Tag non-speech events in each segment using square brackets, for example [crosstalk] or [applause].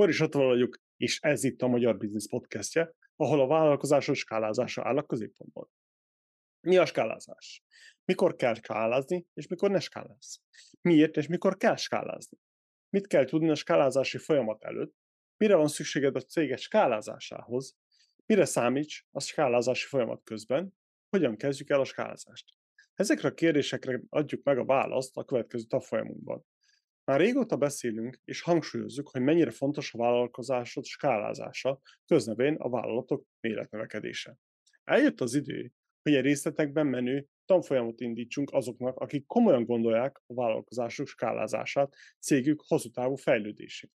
Boris Attila vagyok, és ez itt a Magyar Biznisz Podcastje, ahol a vállalkozások skálázása áll a középpontban. Mi a skálázás? Mikor kell skálázni, és mikor ne skáláz? Miért és mikor kell skálázni? Mit kell tudni a skálázási folyamat előtt? Mire van szükséged a céget skálázásához? Mire számíts a skálázási folyamat közben? Hogyan kezdjük el a skálázást? Ezekre a kérdésekre adjuk meg a választ a következő tanfolyamunkban. Már régóta beszélünk és hangsúlyozzuk, hogy mennyire fontos a vállalkozásod skálázása, köznevén a vállalatok méretnövekedése. Eljött az idő, hogy a részletekben menő tanfolyamot indítsunk azoknak, akik komolyan gondolják a vállalkozásuk skálázását, cégük hosszú távú fejlődését.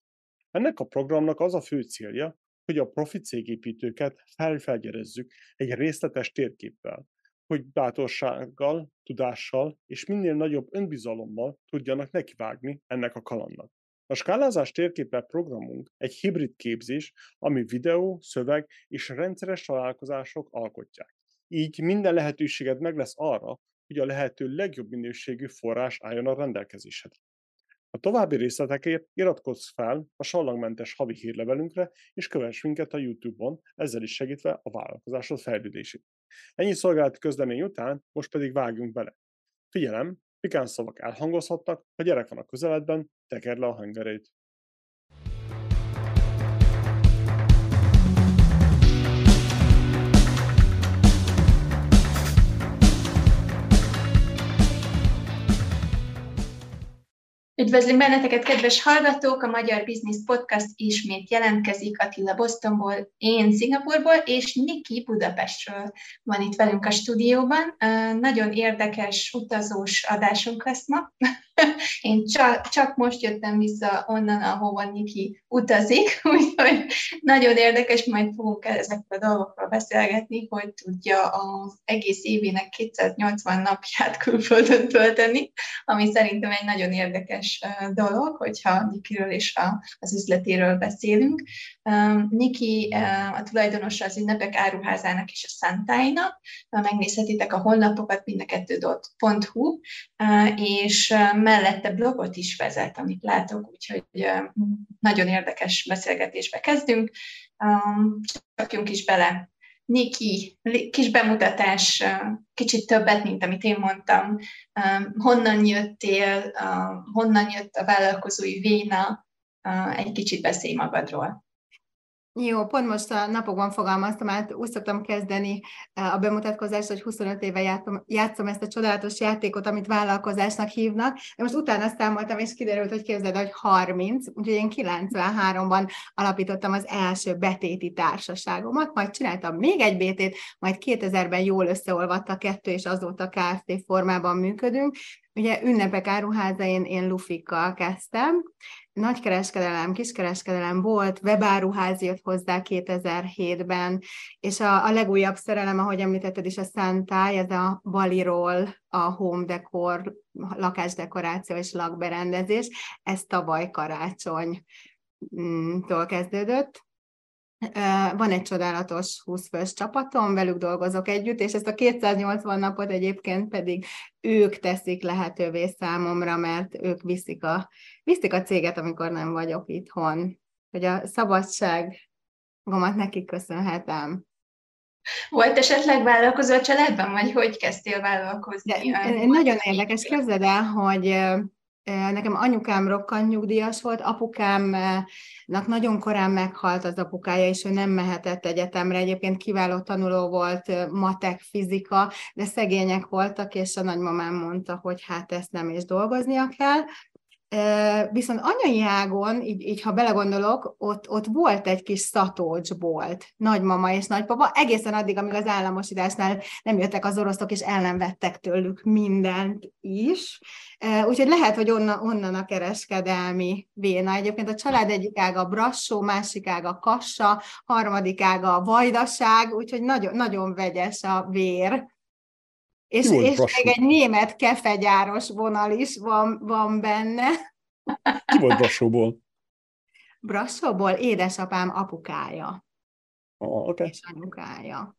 Ennek a programnak az a fő célja, hogy a profit cégépítőket felfelgyerezzük egy részletes térképpel, hogy bátorsággal, tudással és minél nagyobb önbizalommal tudjanak nekivágni ennek a kalandnak. A skálázás térképe programunk egy hibrid képzés, ami videó, szöveg és rendszeres találkozások alkotják. Így minden lehetőséged meg lesz arra, hogy a lehető legjobb minőségű forrás álljon a rendelkezésedre. A további részletekért iratkozz fel a sallagmentes havi hírlevelünkre, és kövess minket a YouTube-on, ezzel is segítve a vállalkozásod fejlődését. Ennyi szolgálati közlemény után most pedig vágjunk bele. Figyelem, pikán szavak elhangozhatnak, a gyerek van a közeledben, tekerd le a hangerét. Üdvözlünk benneteket, kedves hallgatók! A Magyar Business Podcast ismét jelentkezik Attila Bostonból, én Szingapurból, és Niki Budapestről van itt velünk a stúdióban. Nagyon érdekes utazós adásunk lesz ma. [laughs] Én csak, csak most jöttem vissza onnan, ahova Niki utazik, [laughs] úgyhogy nagyon érdekes, majd fogunk ezekről a dolgokról beszélgetni, hogy tudja az egész évének 280 napját külföldön tölteni, ami szerintem egy nagyon érdekes dolog, hogyha Nikiről és a, az üzletéről beszélünk. Niki a tulajdonosa az ünnepek áruházának és a Santáinak, megnézhetitek a honlapokat mind a kettő.hu, és mellette blogot is vezet, amit látok, úgyhogy nagyon érdekes beszélgetésbe kezdünk. Csapjunk is bele. Niki, kis bemutatás, kicsit többet, mint amit én mondtam. Honnan jöttél, honnan jött a vállalkozói véna, egy kicsit beszélj magadról. Jó, pont most a napokban fogalmaztam át, úgy szoktam kezdeni eh, a bemutatkozást, hogy 25 éve játszom, játszom ezt a csodálatos játékot, amit vállalkozásnak hívnak. De most utána számoltam, és kiderült, hogy képzeld, hogy 30, úgyhogy én 93-ban alapítottam az első betéti társaságomat, majd csináltam még egy BT-t, majd 2000-ben jól összeolvadt a kettő, és azóta Kft. formában működünk. Ugye ünnepek áruháza, én, lufikkal kezdtem, nagykereskedelem, kiskereskedelem volt, webáruház jött hozzá 2007-ben, és a, a legújabb szerelem, ahogy említetted is, a Santai, ez a Baliról, a home decor, lakásdekoráció és lakberendezés, ez tavaly karácsonytól kezdődött. Van egy csodálatos 20 fős csapatom, velük dolgozok együtt, és ezt a 280 napot egyébként pedig ők teszik lehetővé számomra, mert ők viszik a, viszik a céget, amikor nem vagyok itthon. Hogy a szabadságomat nekik köszönhetem. Volt esetleg vállalkozó a családban, vagy hogy kezdtél vállalkozni? De, nagyon érdekes, képzeld el, hogy Nekem anyukám rokkant nyugdíjas volt, apukámnak nagyon korán meghalt az apukája, és ő nem mehetett egyetemre. Egyébként kiváló tanuló volt, matek, fizika, de szegények voltak, és a nagymamám mondta, hogy hát ezt nem is dolgoznia kell. Viszont anyai ágon, így, így ha belegondolok, ott, ott volt egy kis szatócsbolt, nagymama és nagypapa, egészen addig, amíg az államosításnál nem jöttek az oroszok, és el nem vettek tőlük mindent is. Úgyhogy lehet, hogy onnan, onnan a kereskedelmi véna. Egyébként a család egyik ága Brassó, másik ága Kassa, harmadik ága a Vajdaság, úgyhogy nagyon, nagyon vegyes a vér. És, és még egy német kefegyáros vonal is van, van benne. Ki volt Brassóból? Brassóból édesapám apukája. Oh, okay. És anyukája.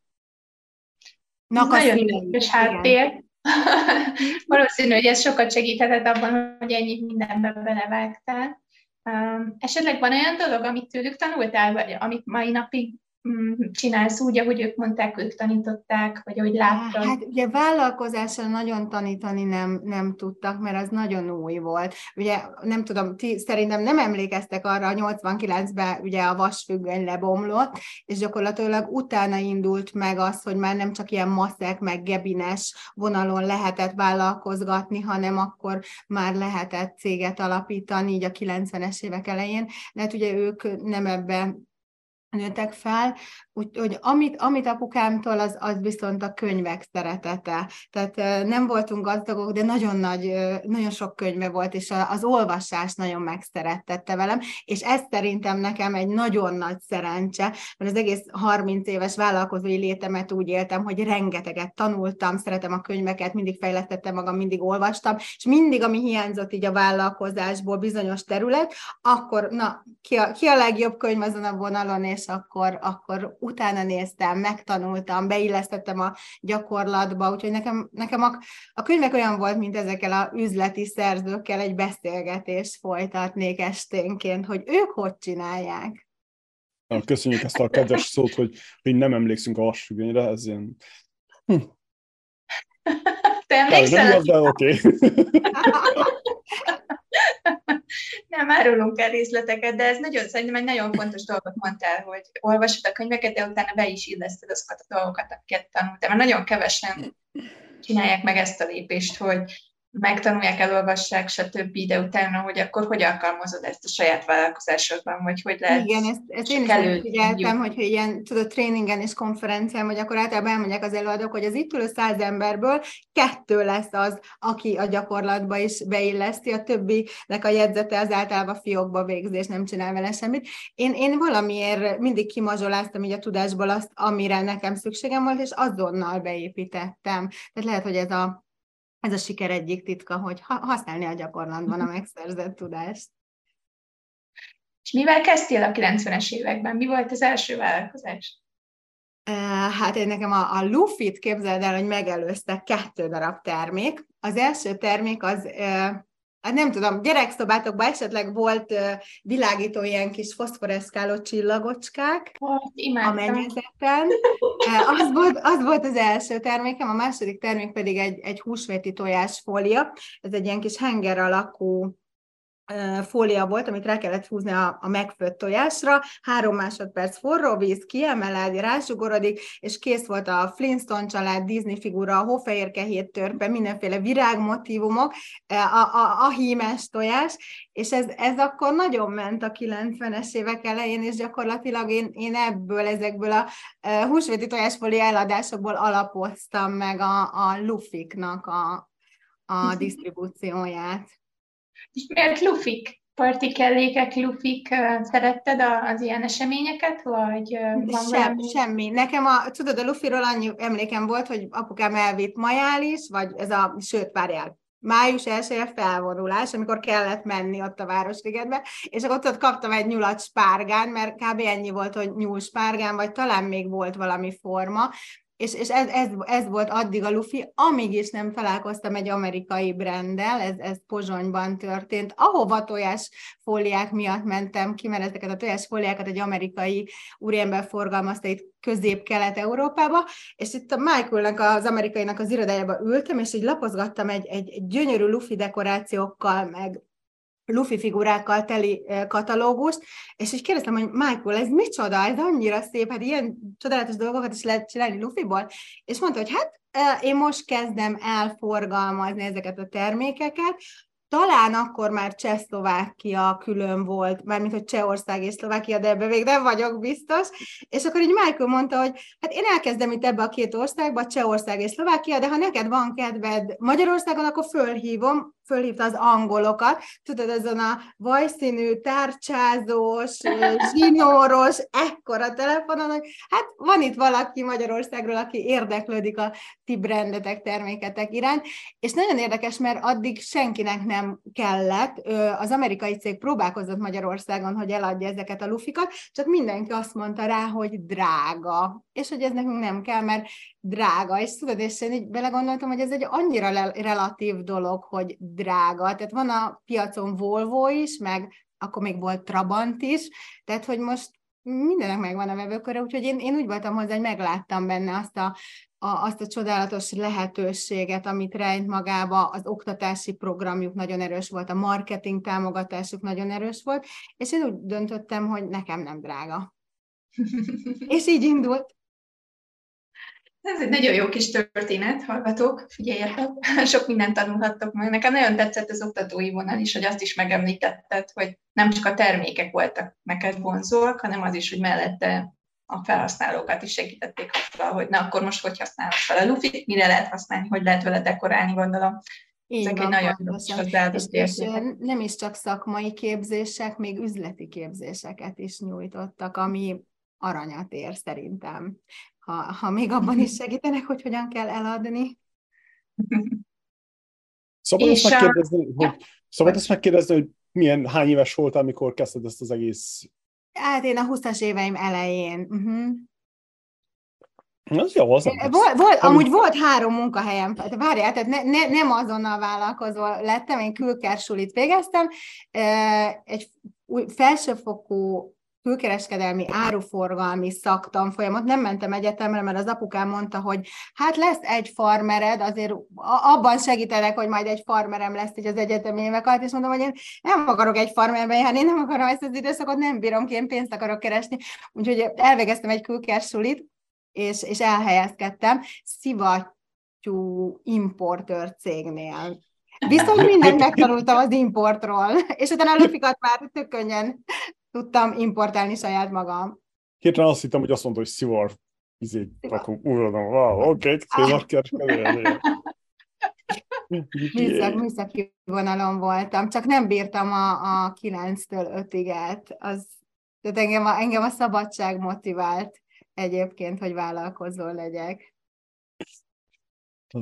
Nak nagyon érdekes háttér. [laughs] Valószínű, hogy ez sokat segíthetett abban, hogy ennyi mindenbe belevágtál. Esetleg van olyan dolog, amit tőlük tanultál, vagy amit mai napig csinálsz úgy, ahogy ők mondták, ők tanították, vagy ahogy láttad? Hát ugye vállalkozásra nagyon tanítani nem, nem tudtak, mert az nagyon új volt. Ugye nem tudom, ti szerintem nem emlékeztek arra, a 89-ben ugye a vasfüggöny lebomlott, és gyakorlatilag utána indult meg az, hogy már nem csak ilyen maszek, meg gebines vonalon lehetett vállalkozgatni, hanem akkor már lehetett céget alapítani, így a 90-es évek elején. De hát ugye ők nem ebbe nőttek fel, úgyhogy amit, amit apukámtól, az, az viszont a könyvek szeretete. Tehát nem voltunk gazdagok, de nagyon nagy, nagyon sok könyve volt, és az olvasás nagyon megszerettette velem, és ez szerintem nekem egy nagyon nagy szerencse, mert az egész 30 éves vállalkozói létemet úgy éltem, hogy rengeteget tanultam, szeretem a könyveket, mindig fejlesztettem magam, mindig olvastam, és mindig, ami hiányzott így a vállalkozásból bizonyos terület, akkor na, ki a, ki a legjobb könyv azon a vonalon, és akkor, akkor utána néztem, megtanultam, beillesztettem a gyakorlatba, úgyhogy nekem, nekem a, a könyvek olyan volt, mint ezekkel a üzleti szerzőkkel egy beszélgetést folytatnék esténként, hogy ők hogy csinálják. Köszönjük ezt a kedves szót, hogy, hogy nem emlékszünk a vasfüggönyre, ez ilyen... Hm. Te emlékszel? Nem, nem oké. [laughs] nem árulunk el részleteket, de ez nagyon, szerintem egy nagyon fontos dolgot mondtál, hogy olvasod a könyveket, de utána be is illeszted azokat a dolgokat, amiket tanultál. Mert nagyon kevesen csinálják meg ezt a lépést, hogy megtanulják, elolvassák, stb., de utána, hogy akkor hogy alkalmazod ezt a saját vállalkozásodban, vagy hogy lehet Igen, ezt, ezt én is figyeltem, hogy ilyen, tudod, tréningen és konferencián, vagy akkor általában elmondják az előadók, hogy az itt ülő száz emberből kettő lesz az, aki a gyakorlatba is beilleszti, a többinek a jegyzete az általában fiókba végzés, nem csinál vele semmit. Én, én valamiért mindig kimazsoláztam így a tudásból azt, amire nekem szükségem volt, és azonnal beépítettem. Tehát lehet, hogy ez a ez a siker egyik titka, hogy használni a gyakorlatban a megszerzett tudást. És mivel kezdtél a 90-es években? Mi volt az első vállalkozás? Hát én nekem a, a Lufit képzeld el, hogy megelőzte kettő darab termék. Az első termék az hát nem tudom, gyerekszobátokban esetleg volt uh, világító ilyen kis foszforeszkáló csillagocskák a mennyezeten. Az, volt, az volt az első termékem, a második termék pedig egy, egy húsvéti tojásfólia. Ez egy ilyen kis henger alakú fólia volt, amit rá kellett húzni a, a megfőtt tojásra, három másodperc forró víz, kiemeled, rásugorodik, és kész volt a Flintstone család, Disney figura, a hófehérke hét törpe, mindenféle virágmotívumok, a, a, a hímes tojás, és ez, ez akkor nagyon ment a 90-es évek elején, és gyakorlatilag én, én ebből, ezekből a húsvéti tojásfólia eladásokból alapoztam meg a, a lufiknak a, a [laughs] disztribúcióját. És miért lufik? Parti kellékek, lufik, szeretted az ilyen eseményeket, vagy van Sem, valami? Semmi. Nekem a, tudod, a lufiról annyi emlékem volt, hogy apukám elvitt majális, vagy ez a, sőt, várjál, május 1 felvonulás, amikor kellett menni ott a Városligetbe, és akkor ott kaptam egy nyulat spárgán, mert kb. ennyi volt, hogy nyúl spárgán, vagy talán még volt valami forma, és, és ez, ez, ez volt addig a lufi, amíg is nem találkoztam egy amerikai brenddel, ez, ez Pozsonyban történt, ahova tojásfóliák miatt mentem ki, mert ezeket a tojásfóliákat egy amerikai úriember forgalmazta itt közép-kelet-európába, és itt a Michaelnek, az amerikainak az irodájába ültem, és így lapozgattam egy, egy gyönyörű lufi dekorációkkal, meg lufi figurákkal teli katalógust, és így kérdeztem, hogy Michael, ez micsoda, ez annyira szép, hát ilyen csodálatos dolgokat is lehet csinálni lufiból, és mondta, hogy hát én most kezdem elforgalmazni ezeket a termékeket, talán akkor már Csehszlovákia külön volt, mármint hogy Csehország és Szlovákia, de ebbe még nem vagyok biztos. És akkor így Michael mondta, hogy hát én elkezdem itt ebbe a két országba, Csehország és Szlovákia, de ha neked van kedved Magyarországon, akkor fölhívom, fölhívta az angolokat, tudod, azon a vajszínű, tárcsázós, zsinóros, ekkora telefonon, hogy hát van itt valaki Magyarországról, aki érdeklődik a ti brandetek, terméketek iránt, és nagyon érdekes, mert addig senkinek nem kellett, az amerikai cég próbálkozott Magyarországon, hogy eladja ezeket a lufikat, csak mindenki azt mondta rá, hogy drága, és hogy ez nekünk nem kell, mert drága, és tudod, és én így belegondoltam, hogy ez egy annyira relatív dolog, hogy drága. Tehát van a piacon Volvo is, meg akkor még volt Trabant is, tehát hogy most mindenek megvan a vevőköre, úgyhogy én, én úgy voltam hozzá, hogy megláttam benne azt a, a, azt a csodálatos lehetőséget, amit rejt magába, az oktatási programjuk nagyon erős volt, a marketing támogatásuk nagyon erős volt, és én úgy döntöttem, hogy nekem nem drága. [laughs] és így indult. Ez egy nagyon jó kis történet, hallgatók, figyeljetek, [laughs] sok mindent tanulhattok meg. Nekem nagyon tetszett az oktatói vonal is, hogy azt is megemlítetted, hogy nem csak a termékek voltak neked vonzóak, hanem az is, hogy mellette a felhasználókat is segítették azzal, hogy na akkor most hogy használod fel a lufit, mire lehet használni, hogy lehet vele dekorálni, gondolom. Így Ezek van, egy nagyon és, és nem is csak szakmai képzések, még üzleti képzéseket is nyújtottak, ami aranyat ér szerintem. Ha, ha még abban is segítenek, hogy hogyan kell eladni. [laughs] Szabad ezt megkérdezni, a... hogy, szabad ezt megkérdezni, hogy milyen, hány éves voltál, amikor kezdted ezt az egész... Hát én a 20-as éveim elején. Uh-huh. Az jó, az volt, volt, Amúgy volt három munkahelyem, várjál, tehát ne, ne, nem azonnal vállalkozó lettem, én külkersulit végeztem, egy felsőfokú külkereskedelmi áruforgalmi szaktanfolyamot, nem mentem egyetemre, mert az apukám mondta, hogy hát lesz egy farmered, azért abban segítenek, hogy majd egy farmerem lesz így az egyetemi évek alatt, és mondom, hogy én nem akarok egy farmerben járni, én nem akarom ezt az időszakot, nem bírom ki, én pénzt akarok keresni. Úgyhogy elvégeztem egy külkersulit, és, és elhelyezkedtem szivattyú importőr cégnél. Viszont mindent megtanultam az importról, és utána a lufikat már tök könnyen tudtam importálni saját magam. Hirtelen azt hittem, hogy azt mondta, hogy szivar izét rakunk. Uram, wow, oké, [laughs] okay. [laughs] Műszak, műszaki vonalon voltam, csak nem bírtam a, a 9-től 5-ig Az, tehát engem a, engem a szabadság motivált egyébként, hogy vállalkozó legyek.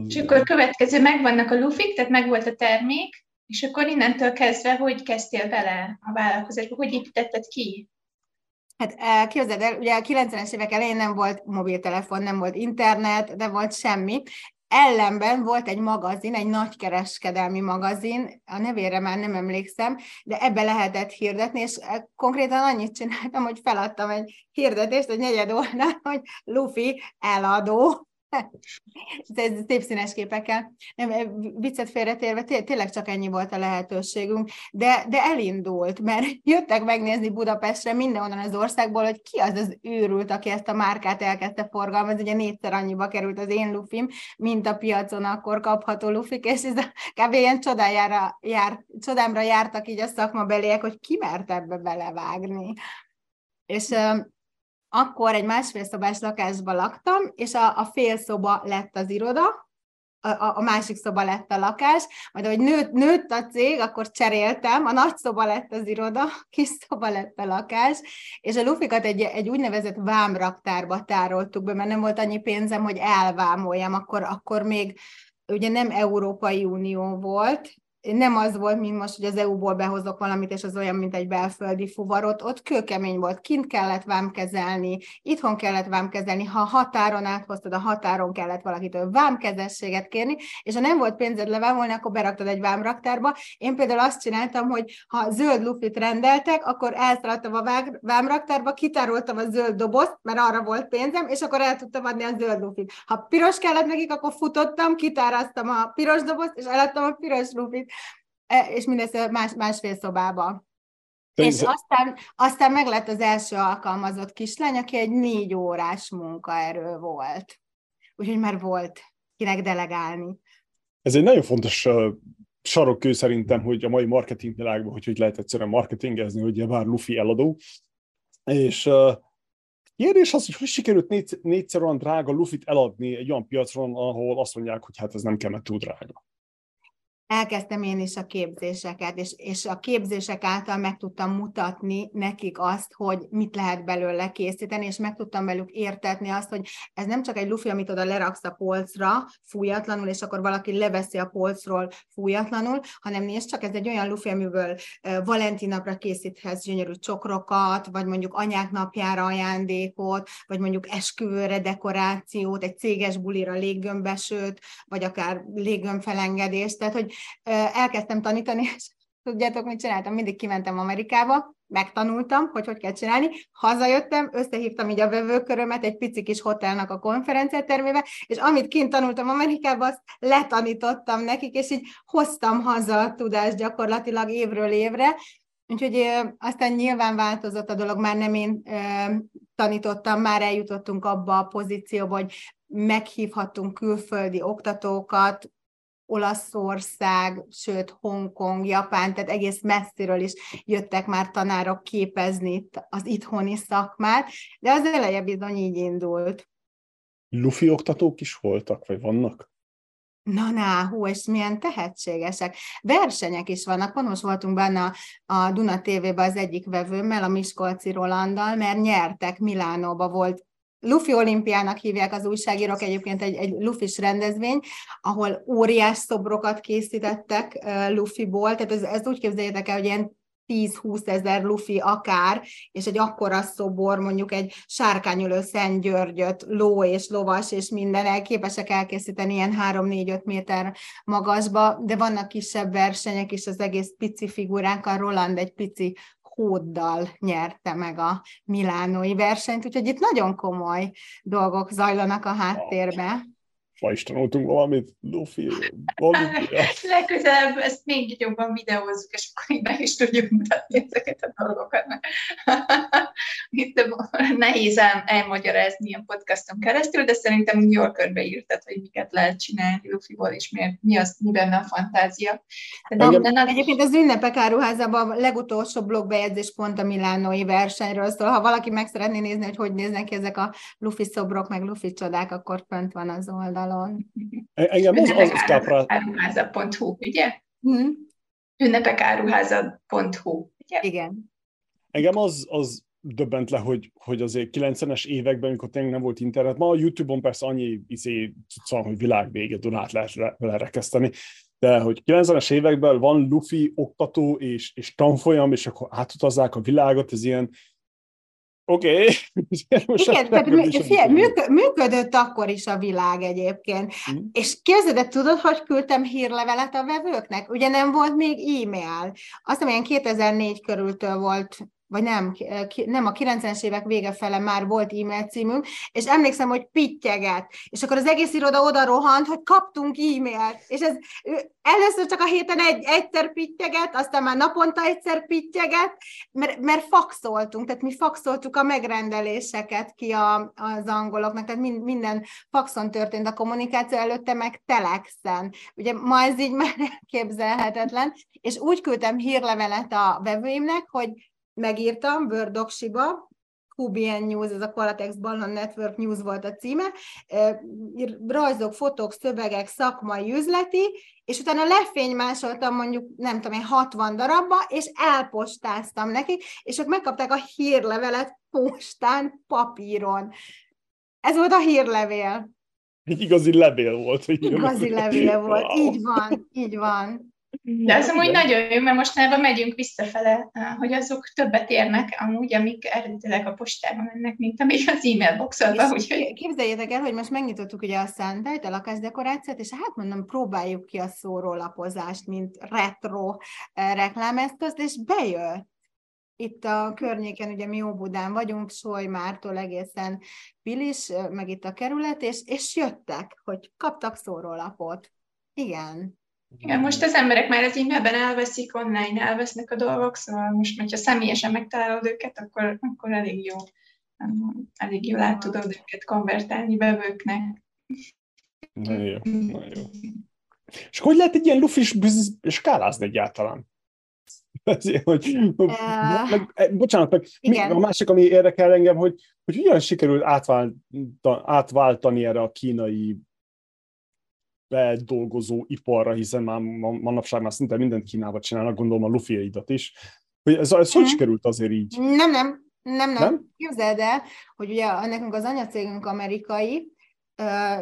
És akkor következő, megvannak a lufik, tehát megvolt a termék, és akkor innentől kezdve, hogy kezdtél bele a vállalkozásba, hogy építetted ki? Hát eh, képzeld el, ugye a 90-es évek elején nem volt mobiltelefon, nem volt internet, nem volt semmi. Ellenben volt egy magazin, egy nagykereskedelmi magazin, a nevére már nem emlékszem, de ebbe lehetett hirdetni, és eh, konkrétan annyit csináltam, hogy feladtam egy hirdetést, egy negyed oldal, hogy Luffy eladó, [laughs] szép színes képekkel. Nem, viccet félretérve, té- tényleg csak ennyi volt a lehetőségünk, de, de elindult, mert [laughs] jöttek megnézni Budapestre mindenhonnan az országból, hogy ki az az őrült, aki ezt a márkát elkezdte forgalmazni, ugye négyszer annyiba került az én lufim, mint a piacon akkor kapható lufik, és ez a, kb. ilyen csodájára jár, csodámra jártak így a szakmabeliek, hogy ki mert ebbe belevágni. És akkor egy másfél szobás lakásban laktam, és a, a fél szoba lett az iroda, a, a másik szoba lett a lakás, majd ahogy nőtt, nőtt a cég, akkor cseréltem, a nagy szoba lett az iroda, kis szoba lett a lakás, és a lufikat egy, egy úgynevezett vámraktárba tároltuk be, mert nem volt annyi pénzem, hogy elvámoljam, akkor, akkor még ugye nem Európai Unió volt, nem az volt, mint most, hogy az EU-ból behozok valamit, és az olyan, mint egy belföldi fuvarot, ott kőkemény volt, kint kellett vámkezelni, itthon kellett vámkezelni, ha határon áthoztad, a határon kellett valakitől vámkezességet kérni, és ha nem volt pénzed levámolni, akkor beraktad egy vámraktárba. Én például azt csináltam, hogy ha zöld lufit rendeltek, akkor elszaladtam a vámraktárba, kitároltam a zöld dobozt, mert arra volt pénzem, és akkor el tudtam adni a zöld lufit. Ha piros kellett nekik, akkor futottam, kitáraztam a piros dobozt, és eladtam a piros lufit. E, és mindezt más, másfél szobába. És aztán, aztán meg lett az első alkalmazott kislány, aki egy négy órás munkaerő volt. Úgyhogy már volt kinek delegálni. Ez egy nagyon fontos uh, sarokkő szerintem, hogy a mai marketing világban, hogy hogy lehet egyszerűen marketingezni, hogy bár Luffy eladó. És uh, kérdés az, hogy hogy sikerült négy, négyszer olyan drága Luffy-t eladni egy olyan piacon, ahol azt mondják, hogy hát ez nem kell, mert túl drága elkezdtem én is a képzéseket, és, és a képzések által meg tudtam mutatni nekik azt, hogy mit lehet belőle készíteni, és meg tudtam velük értetni azt, hogy ez nem csak egy lufi, amit oda leraksz a polcra fújatlanul, és akkor valaki leveszi a polcról fújatlanul, hanem nézd csak, ez egy olyan lufi, amiből Valentin napra készíthetsz gyönyörű csokrokat, vagy mondjuk anyák napjára ajándékot, vagy mondjuk esküvőre dekorációt, egy céges bulira léggömbesőt, vagy akár léggömbfelengedést, tehát hogy elkezdtem tanítani, és [laughs] tudjátok, mit csináltam? Mindig kimentem Amerikába, megtanultam, hogy hogy kell csinálni, hazajöttem, összehívtam így a vevőkörömet egy pici kis hotelnak a konferenciatermébe, és amit kint tanultam Amerikában, azt letanítottam nekik, és így hoztam haza a tudást gyakorlatilag évről évre, Úgyhogy aztán nyilván változott a dolog, már nem én tanítottam, már eljutottunk abba a pozícióba, hogy meghívhattunk külföldi oktatókat, Olaszország, sőt Hongkong, Japán, tehát egész messziről is jöttek már tanárok képezni az itthoni szakmát, de az eleje bizony így indult. Lufi oktatók is voltak, vagy vannak? Na, na, hú, és milyen tehetségesek. Versenyek is vannak, pont most voltunk benne a, a Duna TV-ben az egyik vevőmmel, a Miskolci Rolanddal, mert nyertek, Milánóba volt Luffy olimpiának hívják az újságírók, egyébként egy, egy Luffy-s rendezvény, ahol óriás szobrokat készítettek Luffy-ból, tehát ez, ez úgy képzeljétek el, hogy ilyen 10-20 ezer lufi akár, és egy akkora szobor, mondjuk egy sárkányülő Szent Györgyöt, ló és lovas és minden el, képesek elkészíteni ilyen 3-4-5 méter magasba, de vannak kisebb versenyek is, az egész pici figurák, a Roland egy pici hóddal nyerte meg a milánói versenyt, úgyhogy itt nagyon komoly dolgok zajlanak a háttérbe ma is tanultunk valamit, Luffy, [laughs] Legközelebb ezt még jobban videózzuk, és akkor így meg is tudjuk mutatni ezeket a dolgokat. [laughs] Itt nehéz el, elmagyarázni ilyen podcaston keresztül, de szerintem jól körbeírtad, hogy miket lehet csinálni Luffy-ból, és miért, mi, az, mi benne a fantázia. De minden az... Egyébként az ünnepek áruházában a legutolsó blogbejegyzés pont a milánói versenyről szól. Ha valaki meg szeretné nézni, hogy hogy néznek ki ezek a Luffy szobrok, meg Luffy csodák, akkor fönt van az oldalon. Engem az, az, káprál... Áruháza.hu, ugye? Hmm. Ünnepekáruháza.hu, ugye? Igen. Engem az, az döbbent le, hogy, hogy azért 90-es években, amikor tényleg nem volt internet, ma a YouTube-on persze annyi izé, szóval, hogy világvége Dunát lehet lerekeszteni, de hogy 90-es években van Luffy oktató és, és tanfolyam, és akkor átutazzák a világot, ez ilyen Oké. [laughs] Okay. Igen, tehát működött akkor is a világ egyébként. Mm. És képzeld, tudod, hogy küldtem hírlevelet a vevőknek? Ugye nem volt még e-mail. Azt hiszem, ilyen 2004 körültől volt vagy nem, nem a 90-es évek vége fele már volt e-mail címünk, és emlékszem, hogy pittyeget, és akkor az egész iroda oda rohant, hogy kaptunk e-mailt, és ez először csak a héten egy, egyszer pittyeget, aztán már naponta egyszer pittyeget, mert, mert faxoltunk, tehát mi faxoltuk a megrendeléseket ki a, az angoloknak, tehát mind, minden faxon történt a kommunikáció, előtte meg telexen. Ugye ma ez így már [laughs] képzelhetetlen, és úgy küldtem hírlevelet a vevőimnek, hogy megírtam Word doksiba, QBN News, ez a Qualatex Ballon Network News volt a címe, rajzok, fotók, szövegek, szakmai, üzleti, és utána lefénymásoltam mondjuk, nem tudom én, 60 darabba, és elpostáztam nekik, és ők megkapták a hírlevelet postán, papíron. Ez volt a hírlevél. Egy igazi levél volt. Igazi levél volt, wow. így van, így van. De az amúgy nagyon jó, mert mostanában megyünk visszafele, hogy azok többet érnek amúgy, amik eredetileg a postába mennek, mint amik az e-mail boxolba. Úgyhogy... Képzeljétek el, hogy most megnyitottuk ugye a Sunday-t, a lakásdekorációt, és hát mondom, próbáljuk ki a szórólapozást, mint retro reklámeszközt, és bejött itt a környéken, ugye mi Óbudán vagyunk, Solymártól egészen Pilis, meg itt a kerület, és, és jöttek, hogy kaptak szórólapot. Igen. Igen, most az emberek már az e-mailben elveszik, online elvesznek a dolgok, szóval most, hogyha személyesen megtalálod őket, akkor, akkor elég jó, elég jól át tudod őket konvertálni bevőknek. Nagyon jó, nagyon jó. És hogy lehet egy ilyen lufis skálázni egyáltalán? [laughs] Ezért, hogy, uh, meg, eh, bocsánat, meg igen. a másik, ami érdekel engem, hogy, hogy hogyan sikerült átvált, átváltani erre a kínai bedolgozó iparra, hiszen már manapság már szinte mindent Kínába csinálnak, gondolom a lufiaidat is. Hogy ez, ez hogy mhm. sikerült azért így? Nem, nem, nem, nem. nem? Képzeld el, hogy ugye nekünk az anyacégünk amerikai,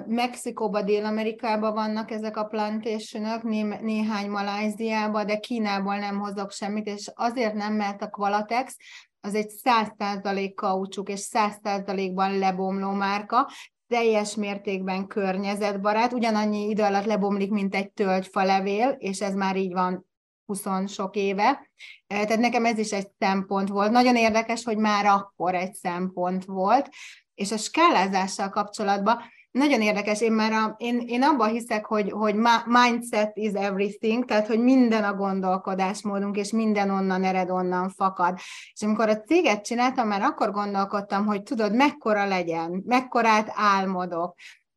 Mexikóba, Dél-Amerikában vannak ezek a plantationok, né- néhány Maláziában, de Kínából nem hozok semmit, és azért nem, mert a Qualatex az egy 100% kaucsuk és 100%-ban lebomló márka, teljes mértékben környezetbarát, ugyanannyi idő alatt lebomlik, mint egy tölgyfa levél, és ez már így van 20 sok éve. Tehát nekem ez is egy szempont volt. Nagyon érdekes, hogy már akkor egy szempont volt. És a skálázással kapcsolatban nagyon érdekes, én már a, én, én abban hiszek, hogy, hogy mindset is everything, tehát hogy minden a gondolkodásmódunk, és minden onnan ered, onnan fakad. És amikor a céget csináltam, már akkor gondolkodtam, hogy tudod, mekkora legyen, mekkorát álmodok.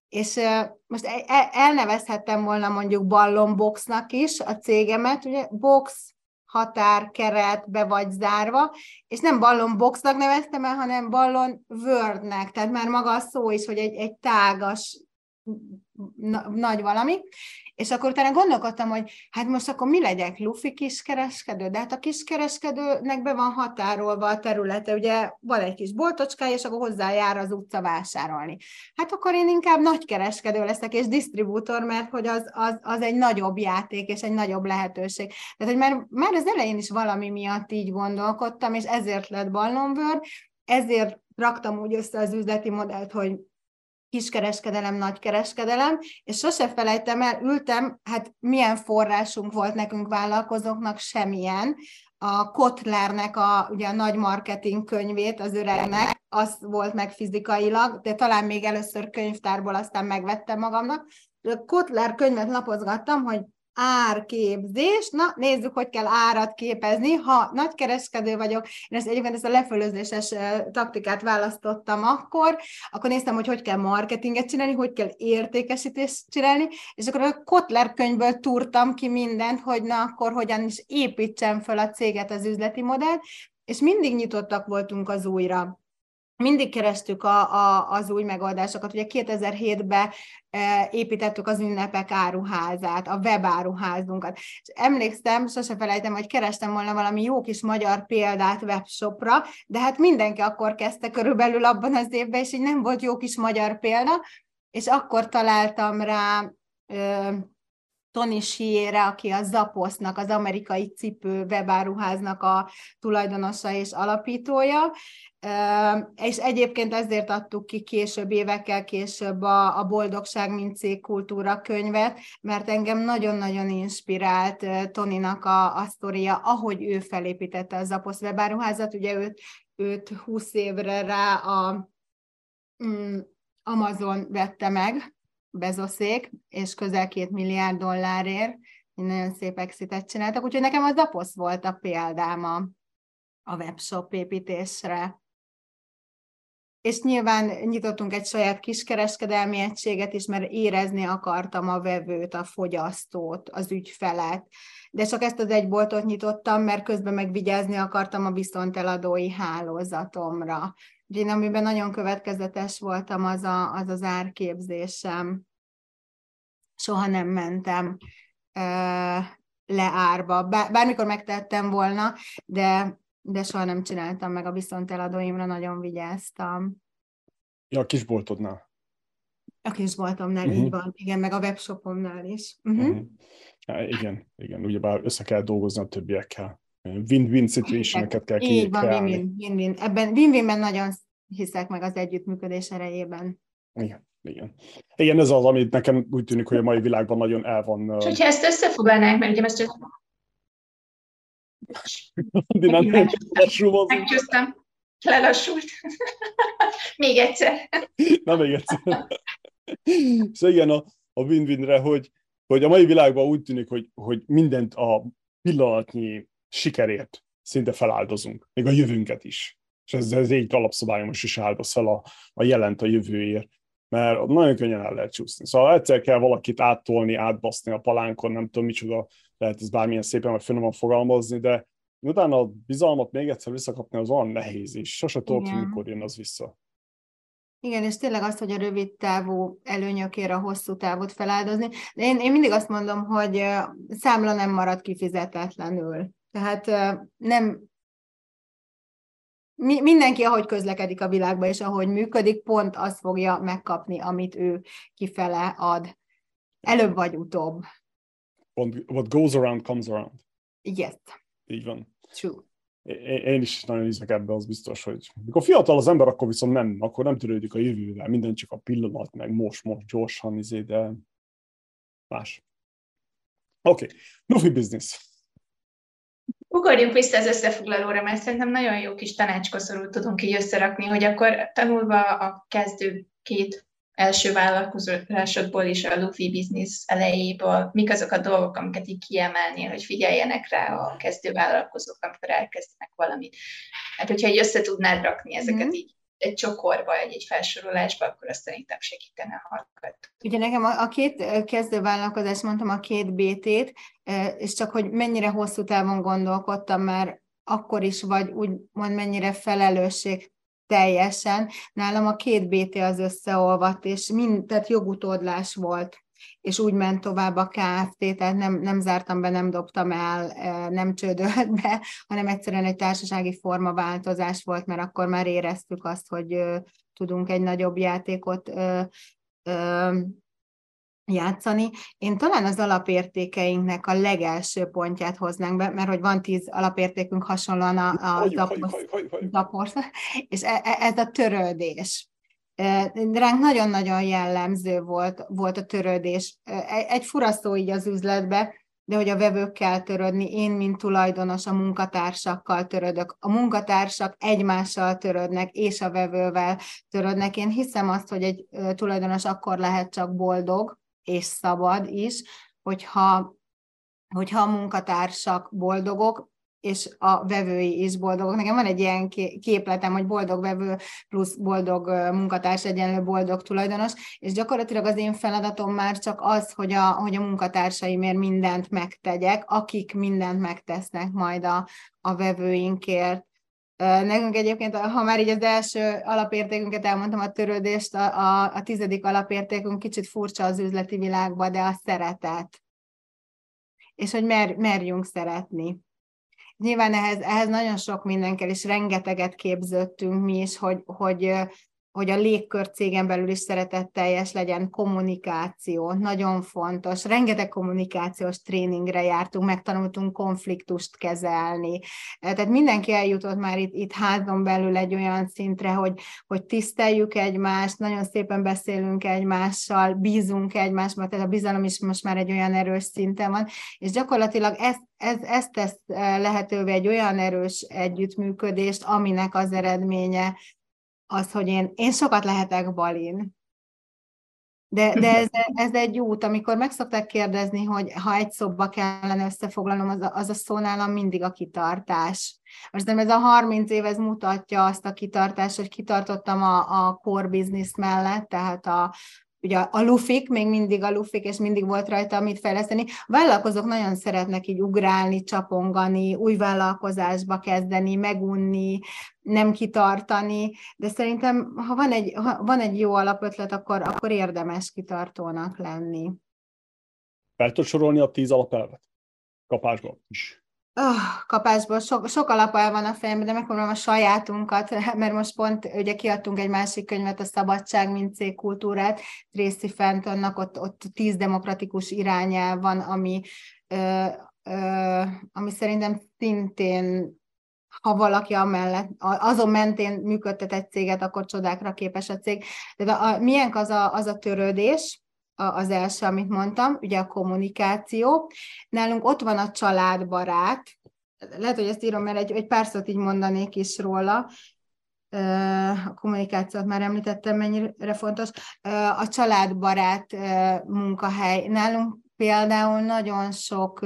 És most e, e, elnevezhettem volna mondjuk ballonboxnak is a cégemet, ugye box, határ, keretbe vagy zárva, és nem ballon boxnak neveztem el, hanem ballon wordnek, tehát már maga a szó is, hogy egy, egy tágas na, nagy valami, és akkor utána gondolkodtam, hogy hát most akkor mi legyek, lufi kiskereskedő? De hát a kiskereskedőnek be van határolva a területe, ugye van egy kis boltocskája, és akkor hozzájár az utca vásárolni. Hát akkor én inkább nagy kereskedő leszek, és disztribútor, mert hogy az, az, az egy nagyobb játék, és egy nagyobb lehetőség. Tehát, hogy már, már az elején is valami miatt így gondolkodtam, és ezért lett Ballonbőr, ezért raktam úgy össze az üzleti modellt, hogy kiskereskedelem, nagykereskedelem, és sose felejtem el, ültem, hát milyen forrásunk volt nekünk vállalkozóknak, semmilyen. A Kotlernek a, ugye a nagy marketing könyvét az öregnek, az volt meg fizikailag, de talán még először könyvtárból aztán megvettem magamnak. A Kotler könyvet lapozgattam, hogy árképzés. Na, nézzük, hogy kell árat képezni. Ha nagykereskedő vagyok, én ezt egyébként ezt a lefölözéses taktikát választottam akkor, akkor néztem, hogy hogy kell marketinget csinálni, hogy kell értékesítést csinálni, és akkor a Kotler könyvből túrtam ki mindent, hogy na akkor hogyan is építsem fel a céget, az üzleti modellt, és mindig nyitottak voltunk az újra mindig kerestük a, a, az új megoldásokat. Ugye 2007-ben e, építettük az ünnepek áruházát, a webáruházunkat. És emlékszem, sose felejtem, hogy kerestem volna valami jó kis magyar példát webshopra, de hát mindenki akkor kezdte körülbelül abban az évben, és így nem volt jó kis magyar példa, és akkor találtam rá Tony Siére, aki a Zaposznak, az amerikai cipő webáruháznak a tulajdonosa és alapítója, és egyébként ezért adtuk ki később, évekkel később a, a Boldogság, mint cégkultúra könyvet, mert engem nagyon-nagyon inspirált Toninak a, a sztoria, ahogy ő felépítette az Zaposz webáruházat, ugye őt, őt 20 évre rá a mm, Amazon vette meg, Bezoszék, és közel két milliárd dollárért, nagyon szép exitet csináltak, úgyhogy nekem az Zaposz volt a példám a, a webshop építésre és nyilván nyitottunk egy saját kiskereskedelmi egységet is, mert érezni akartam a vevőt, a fogyasztót, az ügyfelet. De csak ezt az egy boltot nyitottam, mert közben megvigyázni akartam a viszonteladói hálózatomra. Úgyhogy én amiben nagyon következetes voltam, az a, az, az árképzésem. Soha nem mentem le árba. Bármikor megtettem volna, de de soha nem csináltam meg a viszonteladóimra, nagyon vigyáztam. Ja, a kisboltodnál. A kisboltomnál, uh-huh. így van, igen, meg a webshopomnál is. Uh-huh. Uh-huh. Ja, igen, igen, ugyebár össze kell dolgozni a többiekkel. Win-win situationeket kell Így van, win-win, win-win. Ebben win-winben nagyon hiszek meg az együttműködés erejében. Igen. Igen. Igen, ez az, amit nekem úgy tűnik, hogy a mai világban nagyon el van. És hogyha ezt összefoglalnánk, mert ugye ezt csak [laughs] nem Megcsúsztam. Lelassult. [laughs] még egyszer. [laughs] Na, még egyszer. szóval igen, a, a win-winre, hogy, hogy a mai világban úgy tűnik, hogy, hogy mindent a pillanatnyi sikerért szinte feláldozunk, még a jövőnket is. És ez, ez egy alapszabályom is áldoz fel a, a jelent a jövőért, mert nagyon könnyen el lehet csúszni. Szóval egyszer kell valakit áttolni, átbaszni a palánkon, nem tudom micsoda lehet ez bármilyen szépen vagy finoman fogalmazni, de utána a bizalmat még egyszer visszakapni az olyan nehéz, és sose tudod, hogy mikor jön az vissza. Igen, és tényleg az, hogy a rövid távú előnyökért a hosszú távot feláldozni. De én, én mindig azt mondom, hogy számla nem marad kifizetetlenül. Tehát nem mi, mindenki, ahogy közlekedik a világban, és ahogy működik, pont azt fogja megkapni, amit ő kifele ad. Előbb vagy utóbb what goes around comes around. Yes. Így van. True. Én is nagyon hiszek ebbe, az biztos, hogy mikor fiatal az ember, akkor viszont nem, akkor nem törődik a jövővel, minden csak a pillanat, meg most, most, gyorsan, izé, de más. Oké, okay. Luffy business. Ugorjunk vissza az összefoglalóra, mert szerintem nagyon jó kis tanácskoszorút tudunk így összerakni, hogy akkor tanulva a kezdő két első vállalkozásodból is a Luffy Business elejéből, mik azok a dolgok, amiket így kiemelnél, hogy figyeljenek rá a kezdő vállalkozók, amikor elkezdenek valamit. Hát, hogyha egy össze tudnád rakni ezeket mm. így egy csokorba, egy, egy felsorolásba, akkor azt szerintem segítene a hallgató. Ugye nekem a, a két kezdő vállalkozás, mondtam a két BT-t, és csak hogy mennyire hosszú távon gondolkodtam, mert akkor is vagy úgy mond mennyire felelősség teljesen. Nálam a két BT az összeolvadt, és mind, tehát jogutódlás volt és úgy ment tovább a KFT, tehát nem, nem zártam be, nem dobtam el, nem csődölt be, hanem egyszerűen egy társasági formaváltozás volt, mert akkor már éreztük azt, hogy tudunk egy nagyobb játékot játszani. Én talán az alapértékeinknek a legelső pontját hoznánk be, mert hogy van tíz alapértékünk hasonlóan a, a zapor, és e, e, ez a törődés. Ránk nagyon-nagyon jellemző volt, volt a törődés. Egy fura szó így az üzletbe, de hogy a vevőkkel törődni, én, mint tulajdonos, a munkatársakkal törödök. A munkatársak egymással törődnek, és a vevővel törődnek. Én hiszem azt, hogy egy tulajdonos akkor lehet csak boldog, és szabad is, hogyha, hogyha a munkatársak boldogok, és a vevői is boldogok. Nekem van egy ilyen képletem, hogy boldog vevő plusz boldog munkatárs egyenlő boldog tulajdonos, és gyakorlatilag az én feladatom már csak az, hogy a, hogy a munkatársaimért mindent megtegyek, akik mindent megtesznek majd a, a vevőinkért. Nekünk egyébként, ha már így az első alapértékünket elmondtam, a törődést, a, a, a tizedik alapértékünk kicsit furcsa az üzleti világban, de a szeretet. És hogy mer, merjünk szeretni. Nyilván ehhez, ehhez nagyon sok minden kell, és rengeteget képződtünk mi is, hogy, hogy hogy a légkör cégen belül is szeretetteljes legyen, kommunikáció, nagyon fontos. Rengeteg kommunikációs tréningre jártunk, megtanultunk konfliktust kezelni. Tehát mindenki eljutott már itt, itt házon belül egy olyan szintre, hogy, hogy tiszteljük egymást, nagyon szépen beszélünk egymással, bízunk egymásban, tehát a bizalom is most már egy olyan erős szinten van, és gyakorlatilag ez, ez, ez tesz lehetővé egy olyan erős együttműködést, aminek az eredménye az, hogy én, én sokat lehetek balin. De, de ez, ez egy út, amikor meg szokták kérdezni, hogy ha egy szobba kellene összefoglalnom, az a, az a szó nálam mindig a kitartás. Most nem ez a 30 év, ez mutatja azt a kitartást, hogy kitartottam a, a core business mellett, tehát a, ugye a lufik, még mindig a lufik, és mindig volt rajta mit fejleszteni. A vállalkozók nagyon szeretnek így ugrálni, csapongani, új vállalkozásba kezdeni, megunni, nem kitartani, de szerintem, ha van egy, ha van egy jó alapötlet, akkor, akkor érdemes kitartónak lenni. Fel tudod sorolni a tíz alapelvet? Kapásban is oh, kapásból sok, sok alapel van a fejemben, de megpróbálom a sajátunkat, [laughs] mert most pont ugye kiadtunk egy másik könyvet, a Szabadság, mint cégkultúrát, Tracy Fentonnak, ott, ott tíz demokratikus irányel van, ami, ö, ö, ami szerintem szintén ha valaki amellett, azon mentén működtet egy céget, akkor csodákra képes a cég. De a, milyen az a, az a törődés, az első, amit mondtam, ugye a kommunikáció. Nálunk ott van a családbarát, lehet, hogy ezt írom, mert egy, egy pár szót így mondanék is róla, a kommunikációt már említettem, mennyire fontos. A családbarát munkahely. Nálunk például nagyon sok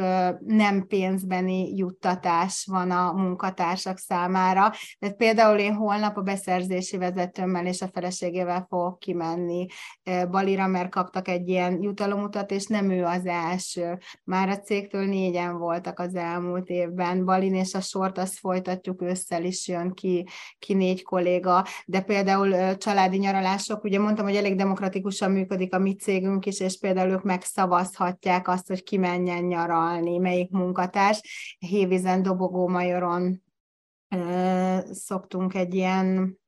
nem pénzbeni juttatás van a munkatársak számára. Tehát például én holnap a beszerzési vezetőmmel és a feleségével fogok kimenni Balira, mert kaptak egy ilyen jutalomutat, és nem ő az első. Már a cégtől négyen voltak az elmúlt évben. Balin és a sort azt folytatjuk, ősszel is jön ki, ki négy kolléga, de például családi nyaralások, ugye mondtam, hogy elég demokratikusan működik a mi cégünk is, és például ők megszavazhatják választják azt, hogy ki menjen nyaralni, melyik munkatárs. Hévizen, Dobogó Majoron szoktunk egy ilyen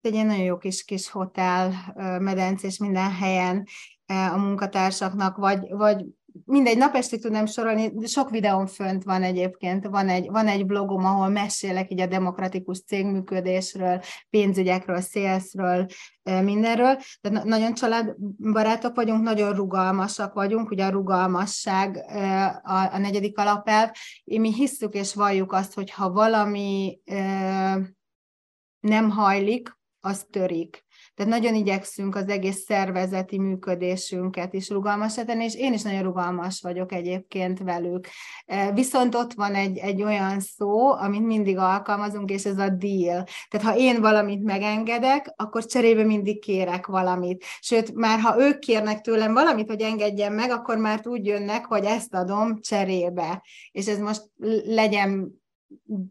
egy ilyen nagyon jó kis, kis hotel, medencés minden helyen a munkatársaknak, vagy, vagy mindegy, napestig tudnám sorolni, sok videón fönt van egyébként, van egy, van egy blogom, ahol mesélek így a demokratikus cégműködésről, pénzügyekről, szélszről, mindenről. Tehát nagyon családbarátok vagyunk, nagyon rugalmasak vagyunk, ugye a rugalmasság a, a negyedik alapelv. Mi hisszük és valljuk azt, hogy ha valami nem hajlik, az törik. Tehát nagyon igyekszünk az egész szervezeti működésünket is rugalmasra tenni, és én is nagyon rugalmas vagyok egyébként velük. E, viszont ott van egy, egy olyan szó, amit mindig alkalmazunk, és ez a deal. Tehát ha én valamit megengedek, akkor cserébe mindig kérek valamit. Sőt, már ha ők kérnek tőlem valamit, hogy engedjem meg, akkor már úgy jönnek, hogy ezt adom cserébe. És ez most legyen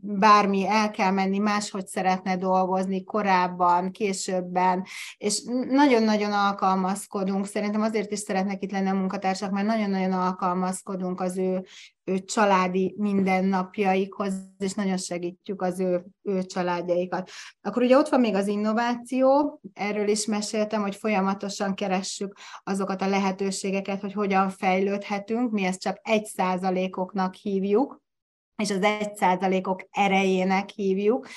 bármi, el kell menni, máshogy szeretne dolgozni korábban, későbben, és nagyon-nagyon alkalmazkodunk, szerintem azért is szeretnek itt lenni a munkatársak, mert nagyon-nagyon alkalmazkodunk az ő, ő családi mindennapjaikhoz, és nagyon segítjük az ő, ő családjaikat. Akkor ugye ott van még az innováció, erről is meséltem, hogy folyamatosan keressük azokat a lehetőségeket, hogy hogyan fejlődhetünk, mi ezt csak egy százalékoknak hívjuk, és az egy százalékok erejének hívjuk,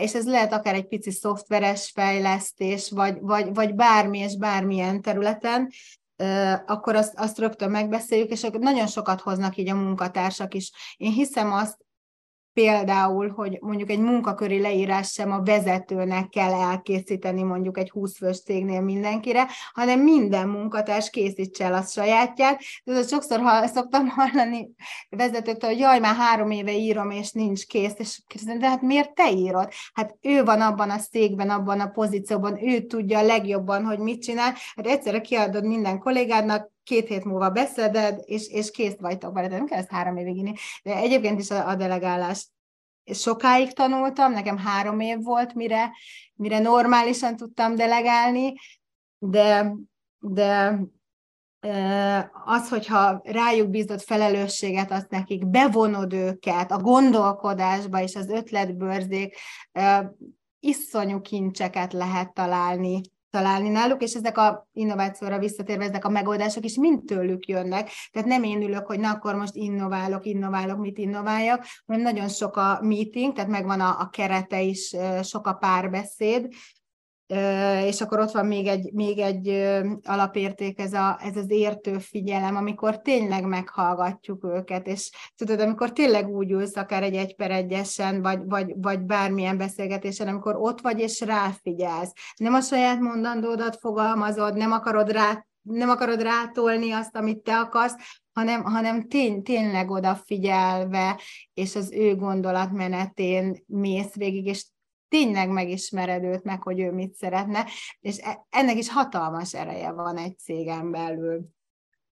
és ez lehet akár egy pici szoftveres fejlesztés, vagy, vagy, vagy bármi és bármilyen területen, akkor azt, azt rögtön megbeszéljük, és nagyon sokat hoznak így a munkatársak is. Én hiszem azt, például, hogy mondjuk egy munkaköri leírás sem a vezetőnek kell elkészíteni mondjuk egy 20 fős cégnél mindenkire, hanem minden munkatárs készítse el a sajátját. Ez sokszor ha, szoktam hallani vezetőktől, hogy jaj, már három éve írom, és nincs kész, és kérdezem, de hát miért te írod? Hát ő van abban a székben, abban a pozícióban, ő tudja a legjobban, hogy mit csinál. Hát egyszerre kiadod minden kollégádnak, két hét múlva beszeded, és, és kész vagytok vele, de nem kell ezt három évig inni. De egyébként is a, a delegálást sokáig tanultam, nekem három év volt, mire, mire normálisan tudtam delegálni, de, de az, hogyha rájuk bízott felelősséget, azt nekik bevonod őket a gondolkodásba és az ötletbőrzék, iszonyú kincseket lehet találni találni náluk, és ezek a innovációra visszatérve, ezek a megoldások is mind tőlük jönnek. Tehát nem én ülök, hogy na akkor most innoválok, innoválok, mit innováljak, hanem nagyon sok a meeting, tehát megvan a, a kerete is, sok a párbeszéd, és akkor ott van még egy, még egy alapérték, ez, a, ez az értő figyelem, amikor tényleg meghallgatjuk őket, és tudod, amikor tényleg úgy ülsz, akár egy egy per egyesen, vagy, vagy, vagy bármilyen beszélgetésen, amikor ott vagy és ráfigyelsz. Nem a saját mondandódat fogalmazod, nem akarod rá nem akarod rátolni azt, amit te akarsz, hanem, hanem tény, tényleg odafigyelve, és az ő gondolatmenetén mész végig, és tényleg megismered őt meg, hogy ő mit szeretne, és e, ennek is hatalmas ereje van egy cégen belül.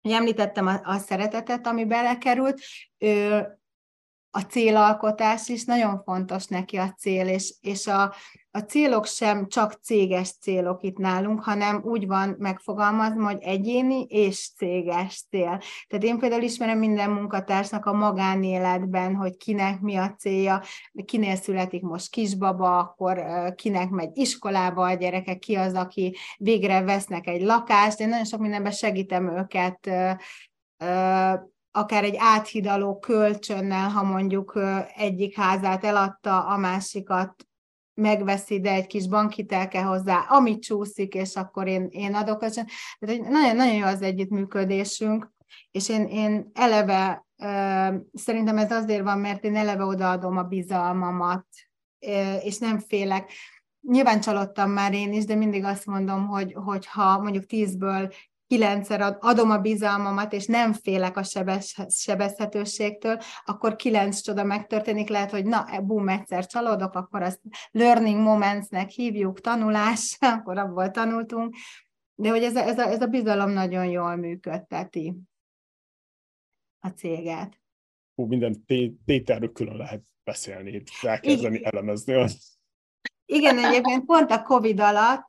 Említettem a, a szeretetet, ami belekerült, ő, a célalkotás is nagyon fontos neki a cél, és, és a, a célok sem csak céges célok itt nálunk, hanem úgy van megfogalmazva, hogy egyéni és céges cél. Tehát én például ismerem minden munkatársnak a magánéletben, hogy kinek mi a célja, kinél születik most kisbaba, akkor kinek megy iskolába a gyereke, ki az, aki végre vesznek egy lakást. Én nagyon sok mindenben segítem őket akár egy áthidaló kölcsönnel, ha mondjuk egyik házát eladta, a másikat megveszi, de egy kis bankhitel kell hozzá, amit csúszik, és akkor én, én adok. Tehát nagyon, nagyon jó az együttműködésünk, és én, én eleve, szerintem ez azért van, mert én eleve odaadom a bizalmamat, és nem félek. Nyilván csalódtam már én is, de mindig azt mondom, hogy, hogy ha mondjuk tízből kilencszer adom a bizalmamat, és nem félek a sebez, sebezhetőségtől, akkor kilenc csoda megtörténik, lehet, hogy na, e, bum, egyszer csalódok, akkor azt learning momentsnek hívjuk, tanulás, [laughs] akkor abból tanultunk, de hogy ez a, ez a, ez a bizalom nagyon jól működteti a céget. Hú, minden tételről külön lehet beszélni, elkezdeni elemezni azt. Igen, egyébként pont a Covid alatt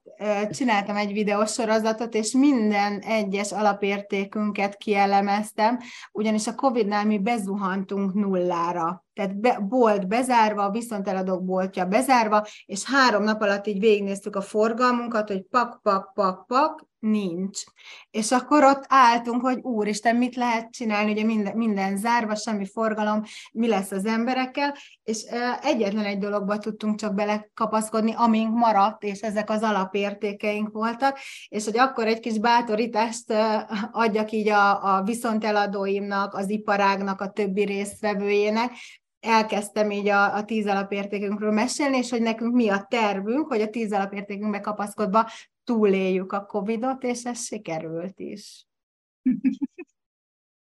csináltam egy videósorozatot, és minden egyes alapértékünket kielemeztem, ugyanis a Covid-nál mi bezuhantunk nullára. Tehát be, bolt bezárva, viszont eladók boltja bezárva, és három nap alatt így végignéztük a forgalmunkat, hogy pak, pak, pak, pak, nincs. És akkor ott álltunk, hogy úristen, mit lehet csinálni, ugye minden, minden zárva, semmi forgalom, mi lesz az emberekkel, és egyetlen egy dologba tudtunk csak belekapaszkodni, amink maradt, és ezek az alapértékeink voltak, és hogy akkor egy kis bátorítást adjak így a, a viszonteladóimnak, az iparágnak, a többi résztvevőjének, elkezdtem így a, a tíz alapértékünkről mesélni, és hogy nekünk mi a tervünk, hogy a tíz alapértékünkbe kapaszkodva túléljük a Covid-ot, és ez sikerült is. [laughs]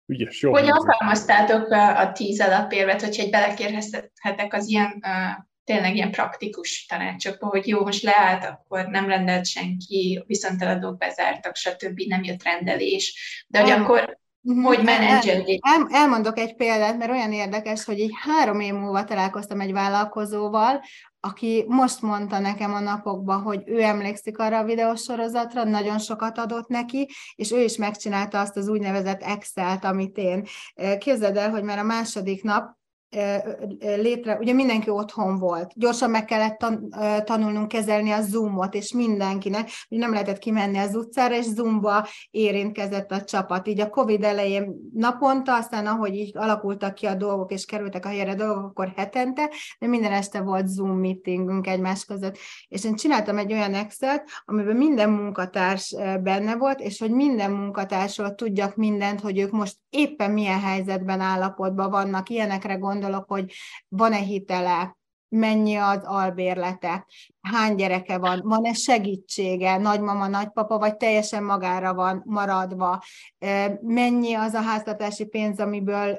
Ügyes, jó. Hogy alkalmaztátok a, a tíz alapérvet, hogyha egy belekérhetek az ilyen uh, tényleg ilyen praktikus tanácsokba, hogy jó, most leállt, akkor nem rendelt senki, viszont eladók bezártak, stb. nem jött rendelés, de hogy akkor Mhm. hogy menedzseli. El, elmondok egy példát, mert olyan érdekes, hogy így három év múlva találkoztam egy vállalkozóval, aki most mondta nekem a napokban, hogy ő emlékszik arra a videósorozatra, nagyon sokat adott neki, és ő is megcsinálta azt az úgynevezett Excel-t, amit én. Képzeld el, hogy már a második nap létre, ugye mindenki otthon volt, gyorsan meg kellett tan, tanulnunk kezelni a Zoomot, és mindenkinek, hogy nem lehetett kimenni az utcára, és Zoomba érintkezett a csapat. Így a Covid elején naponta, aztán ahogy így alakultak ki a dolgok, és kerültek a helyre dolgok, akkor hetente, de minden este volt Zoom meetingünk egymás között. És én csináltam egy olyan Excel-t, amiben minden munkatárs benne volt, és hogy minden munkatársról tudjak mindent, hogy ők most éppen milyen helyzetben, állapotban vannak, ilyenekre gondolok, gondolok, hogy van-e hitele, mennyi az albérlete, hány gyereke van, van-e segítsége, nagymama, nagypapa, vagy teljesen magára van maradva, mennyi az a háztartási pénz, amiből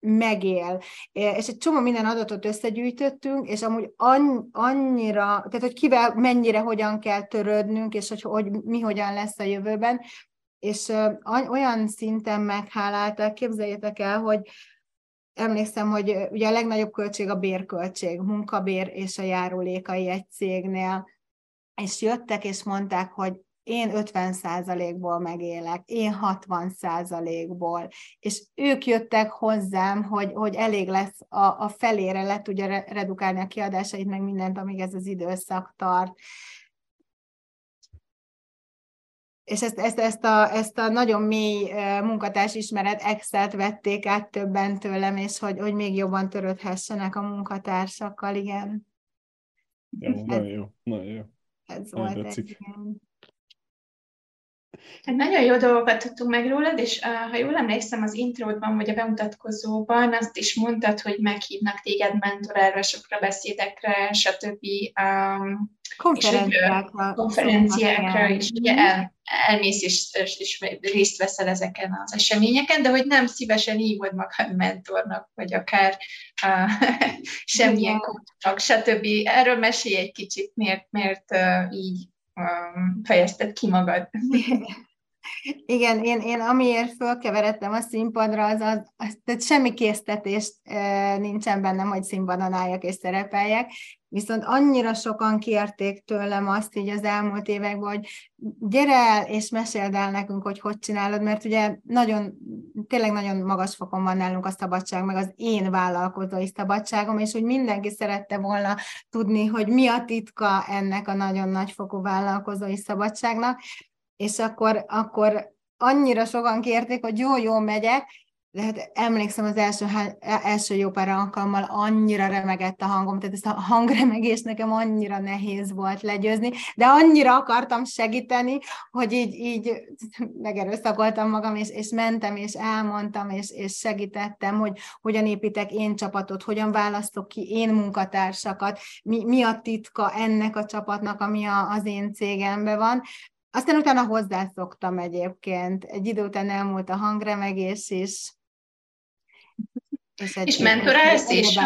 megél. És egy csomó minden adatot összegyűjtöttünk, és amúgy annyira, tehát hogy kivel mennyire hogyan kell törődnünk, és hogy, hogy mi hogyan lesz a jövőben, és olyan szinten megháláltak, képzeljétek el, hogy emlékszem, hogy ugye a legnagyobb költség a bérköltség, munkabér és a járulékai egy cégnél, és jöttek és mondták, hogy én 50%-ból megélek, én 60%-ból, és ők jöttek hozzám, hogy, hogy elég lesz a, a felére, le tudja redukálni a kiadásait, meg mindent, amíg ez az időszak tart és ezt, ezt, ezt, a, ezt a nagyon mély munkatárs ismeret Excel-t vették át többen tőlem, és hogy, hogy még jobban törődhessenek a munkatársakkal, igen. Jó, ez, nagyon jó, nagyon jó. Ez nagyon volt egy ilyen. Hát nagyon jó dolgokat tudtunk meg rólad, és uh, ha jól emlékszem, az intródban vagy a bemutatkozóban azt is mondtad, hogy meghívnak téged mentorálásokra, beszédekre, stb. Um, konferenciákra. konferenciákra is, ugye el, elmész és, és, és részt veszel ezeken az eseményeken, de hogy nem szívesen hívod magad mentornak, vagy akár uh, [laughs] semmilyen coachnak, stb. Erről mesélj egy kicsit, miért, miért uh, így fejezted ki magad. [laughs] Igen, én, én amiért fölkeveredtem a színpadra, az, az, az tehát semmi késztetés e, nincsen bennem, hogy színpadon álljak és szerepeljek, viszont annyira sokan kérték tőlem azt így az elmúlt években, hogy gyere el és meséld el nekünk, hogy hogy csinálod, mert ugye nagyon, tényleg nagyon magas fokon van nálunk a szabadság, meg az én vállalkozói szabadságom, és hogy mindenki szerette volna tudni, hogy mi a titka ennek a nagyon nagyfokú vállalkozói szabadságnak, és akkor, akkor annyira sokan kérték, hogy jó, jó megyek, de hát emlékszem az első, első jó pár alkalommal annyira remegett a hangom, tehát ezt a hangremegés nekem annyira nehéz volt legyőzni, de annyira akartam segíteni, hogy így, így megerőszakoltam magam, és, és mentem, és elmondtam, és, és segítettem, hogy hogyan építek én csapatot, hogyan választok ki én munkatársakat, mi, mi a titka ennek a csapatnak, ami a, az én cégemben van, aztán utána hozzászoktam egyébként. Egy idő után elmúlt a hangremegés is. És, és mentorálsz is?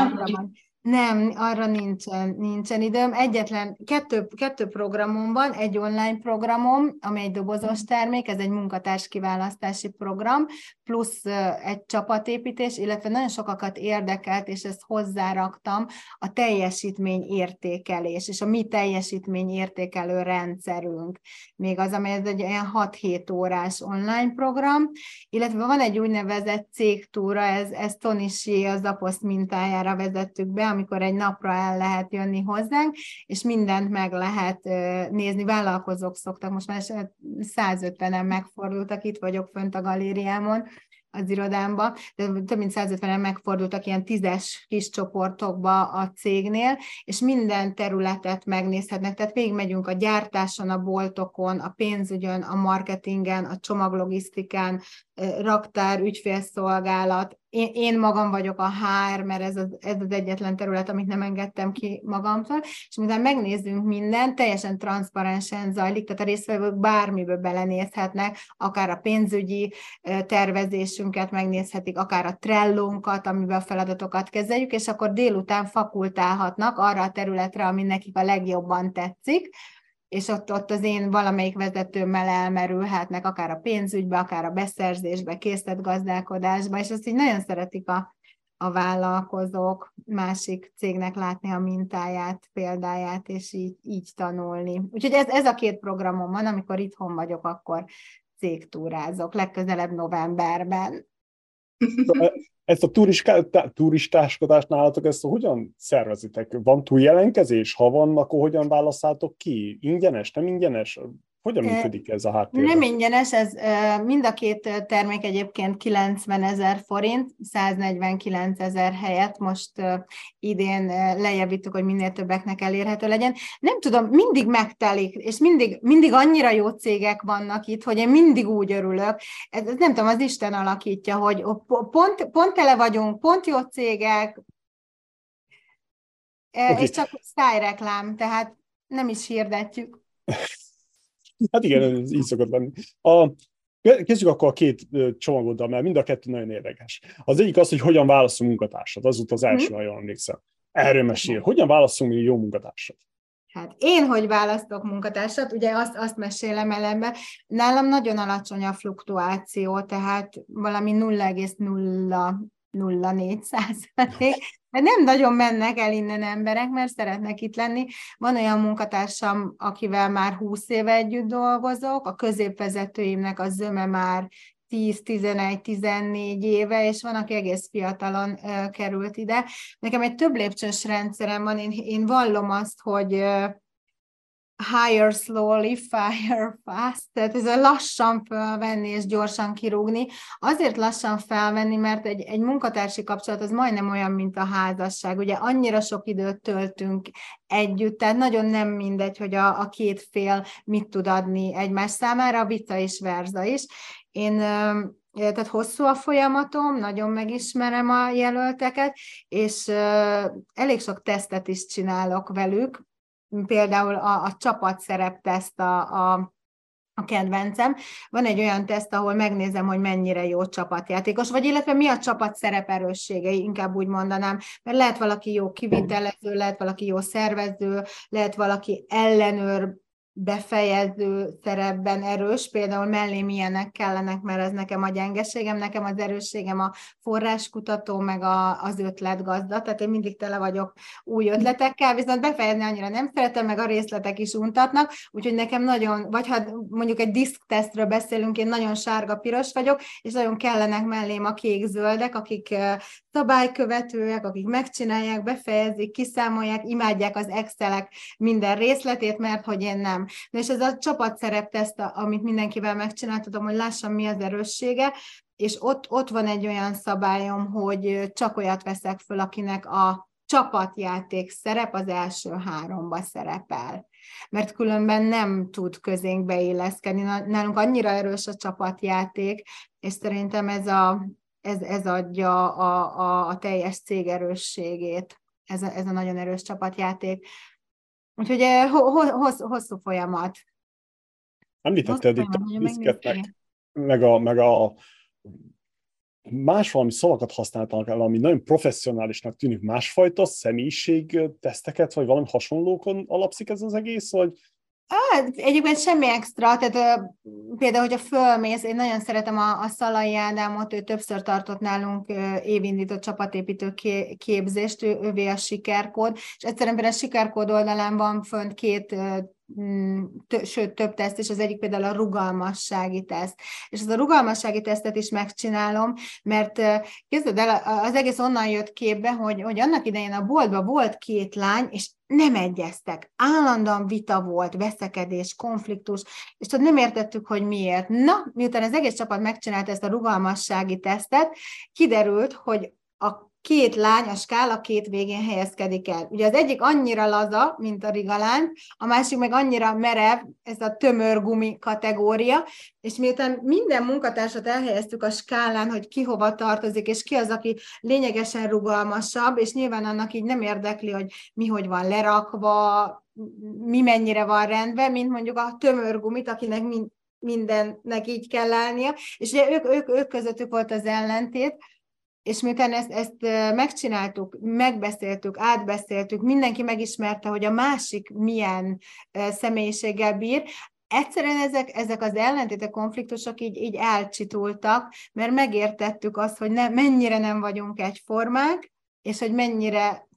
Nem, arra nincsen, nincsen időm. Egyetlen kettő, kettő programom van, egy online programom, ami egy dobozos termék, ez egy munkatárs kiválasztási program, plusz egy csapatépítés, illetve nagyon sokakat érdekelt, és ezt hozzáraktam, a teljesítmény értékelés, és a mi teljesítmény értékelő rendszerünk. Még az, amely ez egy olyan 6-7 órás online program, illetve van egy úgynevezett cégtúra, ez, ez Tonisi az Aposzt mintájára vezettük be, amikor egy napra el lehet jönni hozzánk, és mindent meg lehet nézni. Vállalkozók szoktak, most már 150-en megfordultak, itt vagyok fönt a galériámon, az irodámba, de több mint 150-en megfordultak ilyen tízes kis csoportokba a cégnél, és minden területet megnézhetnek, tehát végigmegyünk a gyártáson, a boltokon, a pénzügyön, a marketingen, a csomaglogisztikán, raktár, ügyfélszolgálat. Én, én magam vagyok a HR, mert ez az, ez az egyetlen terület, amit nem engedtem ki magamtól, és miután megnézzünk mindent, teljesen transzparensen zajlik, tehát a résztvevők bármiből belenézhetnek, akár a pénzügyi tervezésünket megnézhetik, akár a trellónkat, amiben a feladatokat kezeljük, és akkor délután fakultálhatnak arra a területre, ami nekik a legjobban tetszik, és ott, ott az én valamelyik vezetőmmel elmerülhetnek, akár a pénzügybe, akár a beszerzésbe, készletgazdálkodásba, és azt így nagyon szeretik a, a vállalkozók másik cégnek látni a mintáját, példáját, és így, így tanulni. Úgyhogy ez, ez a két programom van, amikor itthon vagyok, akkor cégtúrázok, legközelebb novemberben. Ezt a turiská, turistáskodást nálatok, ezt hogyan szervezitek? Van túljelenkezés? Ha van, akkor hogyan válaszátok ki? Ingyenes, nem ingyenes? Hogyan működik ez a háttérben? Nem ingyenes, ez mind a két termék egyébként 90 ezer forint, 149 ezer helyet most idén lejjebb hogy minél többeknek elérhető legyen. Nem tudom, mindig megtelik, és mindig, mindig annyira jó cégek vannak itt, hogy én mindig úgy örülök. Ez, ez nem tudom, az Isten alakítja, hogy pont, pont tele vagyunk, pont jó cégek, okay. és csak szájreklám, tehát nem is hirdetjük. [laughs] [laughs] Hát igen, ez így szokott lenni. A, kezdjük akkor a két csomagoddal, mert mind a kettő nagyon érdekes. Az egyik az, hogy hogyan válaszunk munkatársat. Az volt az mhm. első, ha jól emlékszem. Erről mesél. Hogyan válaszunk mi jó munkatársat? Hát én hogy választok munkatársat, ugye azt, azt mesélem elembe, nálam nagyon alacsony a fluktuáció, tehát valami 0,04 százalék, de nem nagyon mennek el innen emberek, mert szeretnek itt lenni. Van olyan munkatársam, akivel már 20 éve együtt dolgozok, a középvezetőimnek a zöme már 10-11-14 éve, és van, aki egész fiatalon uh, került ide. Nekem egy több lépcsős rendszerem van, én, én vallom azt, hogy uh, hire slowly, fire fast, tehát ez a lassan felvenni és gyorsan kirúgni. Azért lassan felvenni, mert egy, egy munkatársi kapcsolat az majdnem olyan, mint a házasság. Ugye annyira sok időt töltünk együtt, tehát nagyon nem mindegy, hogy a, a két fél mit tud adni egymás számára, vita és verza is. Én tehát hosszú a folyamatom, nagyon megismerem a jelölteket, és elég sok tesztet is csinálok velük, például a, a csapatszerepteszt a, a a kedvencem. Van egy olyan teszt, ahol megnézem, hogy mennyire jó csapatjátékos, vagy illetve mi a csapat szereperősségei, inkább úgy mondanám, mert lehet valaki jó kivitelező, lehet valaki jó szervező, lehet valaki ellenőr, befejező szerepben erős, például mellém ilyenek kellenek, mert ez nekem a gyengeségem, nekem az erősségem a forráskutató, meg a, az ötletgazda, tehát én mindig tele vagyok új ötletekkel, viszont befejezni annyira nem szeretem, meg a részletek is untatnak, úgyhogy nekem nagyon, vagy ha mondjuk egy diszktesztről beszélünk, én nagyon sárga-piros vagyok, és nagyon kellenek mellém a kék-zöldek, akik szabálykövetőek, akik megcsinálják, befejezik, kiszámolják, imádják az Excelek minden részletét, mert hogy én nem. Na és ez a csapatszerepteszt, amit mindenkivel megcsináltatom, hogy lássam, mi az erőssége, és ott, ott van egy olyan szabályom, hogy csak olyat veszek föl, akinek a csapatjáték szerep az első háromba szerepel. Mert különben nem tud közénk beilleszkedni. Nálunk annyira erős a csapatjáték, és szerintem ez, a, ez, ez adja a, a, a teljes cég erősségét, ez a, ez a nagyon erős csapatjáték. Úgyhogy eh, hossz, hosszú folyamat. Említetted itt a diszketnek, meg a, meg a más valami szavakat használtak el, ami nagyon professzionálisnak tűnik, másfajta személyiség teszteket, vagy valami hasonlókon alapszik ez az egész, vagy Hát, egyébként semmi extra, tehát például, hogyha fölmész, én nagyon szeretem a, a Szalai Ádámot, ő többször tartott nálunk évindított csapatépítő képzést, ő, ővé a sikerkód, és egyszerűen a sikerkód oldalán van fönt két sőt, több teszt, és az egyik például a rugalmassági teszt. És az a rugalmassági tesztet is megcsinálom, mert képzeld el, az egész onnan jött képbe, hogy, hogy annak idején a boltban volt két lány, és nem egyeztek. Állandóan vita volt, veszekedés, konfliktus, és tudod, nem értettük, hogy miért. Na, miután az egész csapat megcsinálta ezt a rugalmassági tesztet, kiderült, hogy a két lány a skála két végén helyezkedik el. Ugye az egyik annyira laza, mint a rigalán, a másik meg annyira merev, ez a tömör gumi kategória, és miután minden munkatársat elhelyeztük a skálán, hogy ki hova tartozik, és ki az, aki lényegesen rugalmasabb, és nyilván annak így nem érdekli, hogy mi hogy van lerakva, mi mennyire van rendben, mint mondjuk a tömörgumit, akinek mind, mindennek így kell állnia, és ugye ők, ők, ők közöttük volt az ellentét, és miután ezt, ezt megcsináltuk, megbeszéltük, átbeszéltük, mindenki megismerte, hogy a másik milyen személyiséggel bír, egyszerűen ezek, ezek az ellentétek, konfliktusok így, így elcsitultak, mert megértettük azt, hogy ne, mennyire nem vagyunk egyformák, és hogy mennyire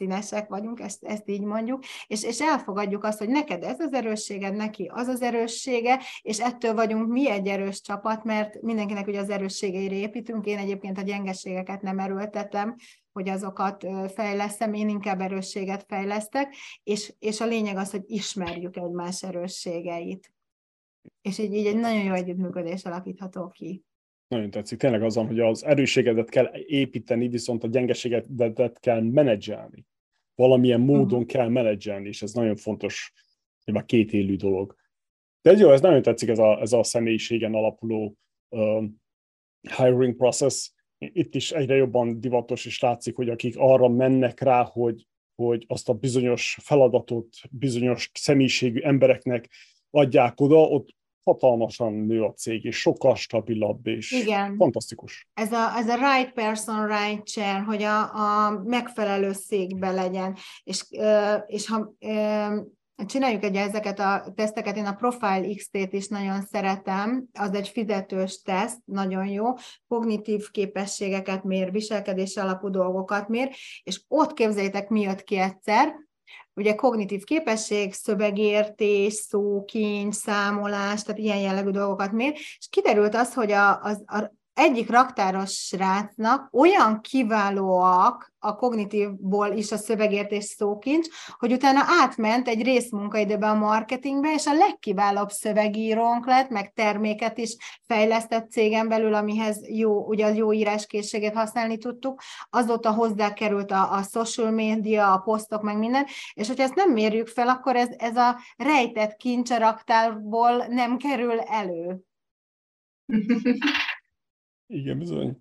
színesek vagyunk, ezt, ezt így mondjuk, és, és elfogadjuk azt, hogy neked ez az erősséged, neki az az erőssége, és ettől vagyunk mi egy erős csapat, mert mindenkinek ugye az erősségeire építünk, én egyébként a gyengeségeket nem erőltetem, hogy azokat fejlesztem, én inkább erősséget fejlesztek, és, és a lényeg az, hogy ismerjük egymás erősségeit. És így, így egy nagyon jó együttműködés alakítható ki. Nagyon tetszik. Tényleg azon, hogy az erősségedet kell építeni, viszont a gyengeségedet kell menedzselni. Valamilyen módon uh-huh. kell menedzselni, és ez nagyon fontos, már két élő dolog. De jó, ez nagyon tetszik ez a, ez a személyiségen alapuló uh, hiring process. Itt is egyre jobban divatos, és látszik, hogy akik arra mennek rá, hogy, hogy azt a bizonyos feladatot bizonyos személyiségű embereknek adják oda, ott hatalmasan nő a cég, és sokkal stabilabb, és Igen. fantasztikus. Ez a, ez a right person, right chair, hogy a, a megfelelő székbe legyen, és, és ha csináljuk egy ezeket a teszteket, én a Profile XT-t is nagyon szeretem, az egy fizetős teszt, nagyon jó, kognitív képességeket mér, viselkedés alapú dolgokat mér, és ott képzeljétek, mi jött ki egyszer, ugye kognitív képesség, szövegértés, szókincs, számolás, tehát ilyen jellegű dolgokat mér, és kiderült az, hogy a, az, a egyik raktáros srácnak olyan kiválóak a kognitívból is a szövegértés szókincs, hogy utána átment egy részmunkaidőbe a marketingbe, és a legkiválóbb szövegírónk lett, meg terméket is fejlesztett cégen belül, amihez jó, ugye az jó íráskészséget használni tudtuk. Azóta hozzá került a, a social media, a posztok, meg minden, és hogyha ezt nem mérjük fel, akkor ez, ez a rejtett kincs a raktárból nem kerül elő. [laughs] Igen, bizony.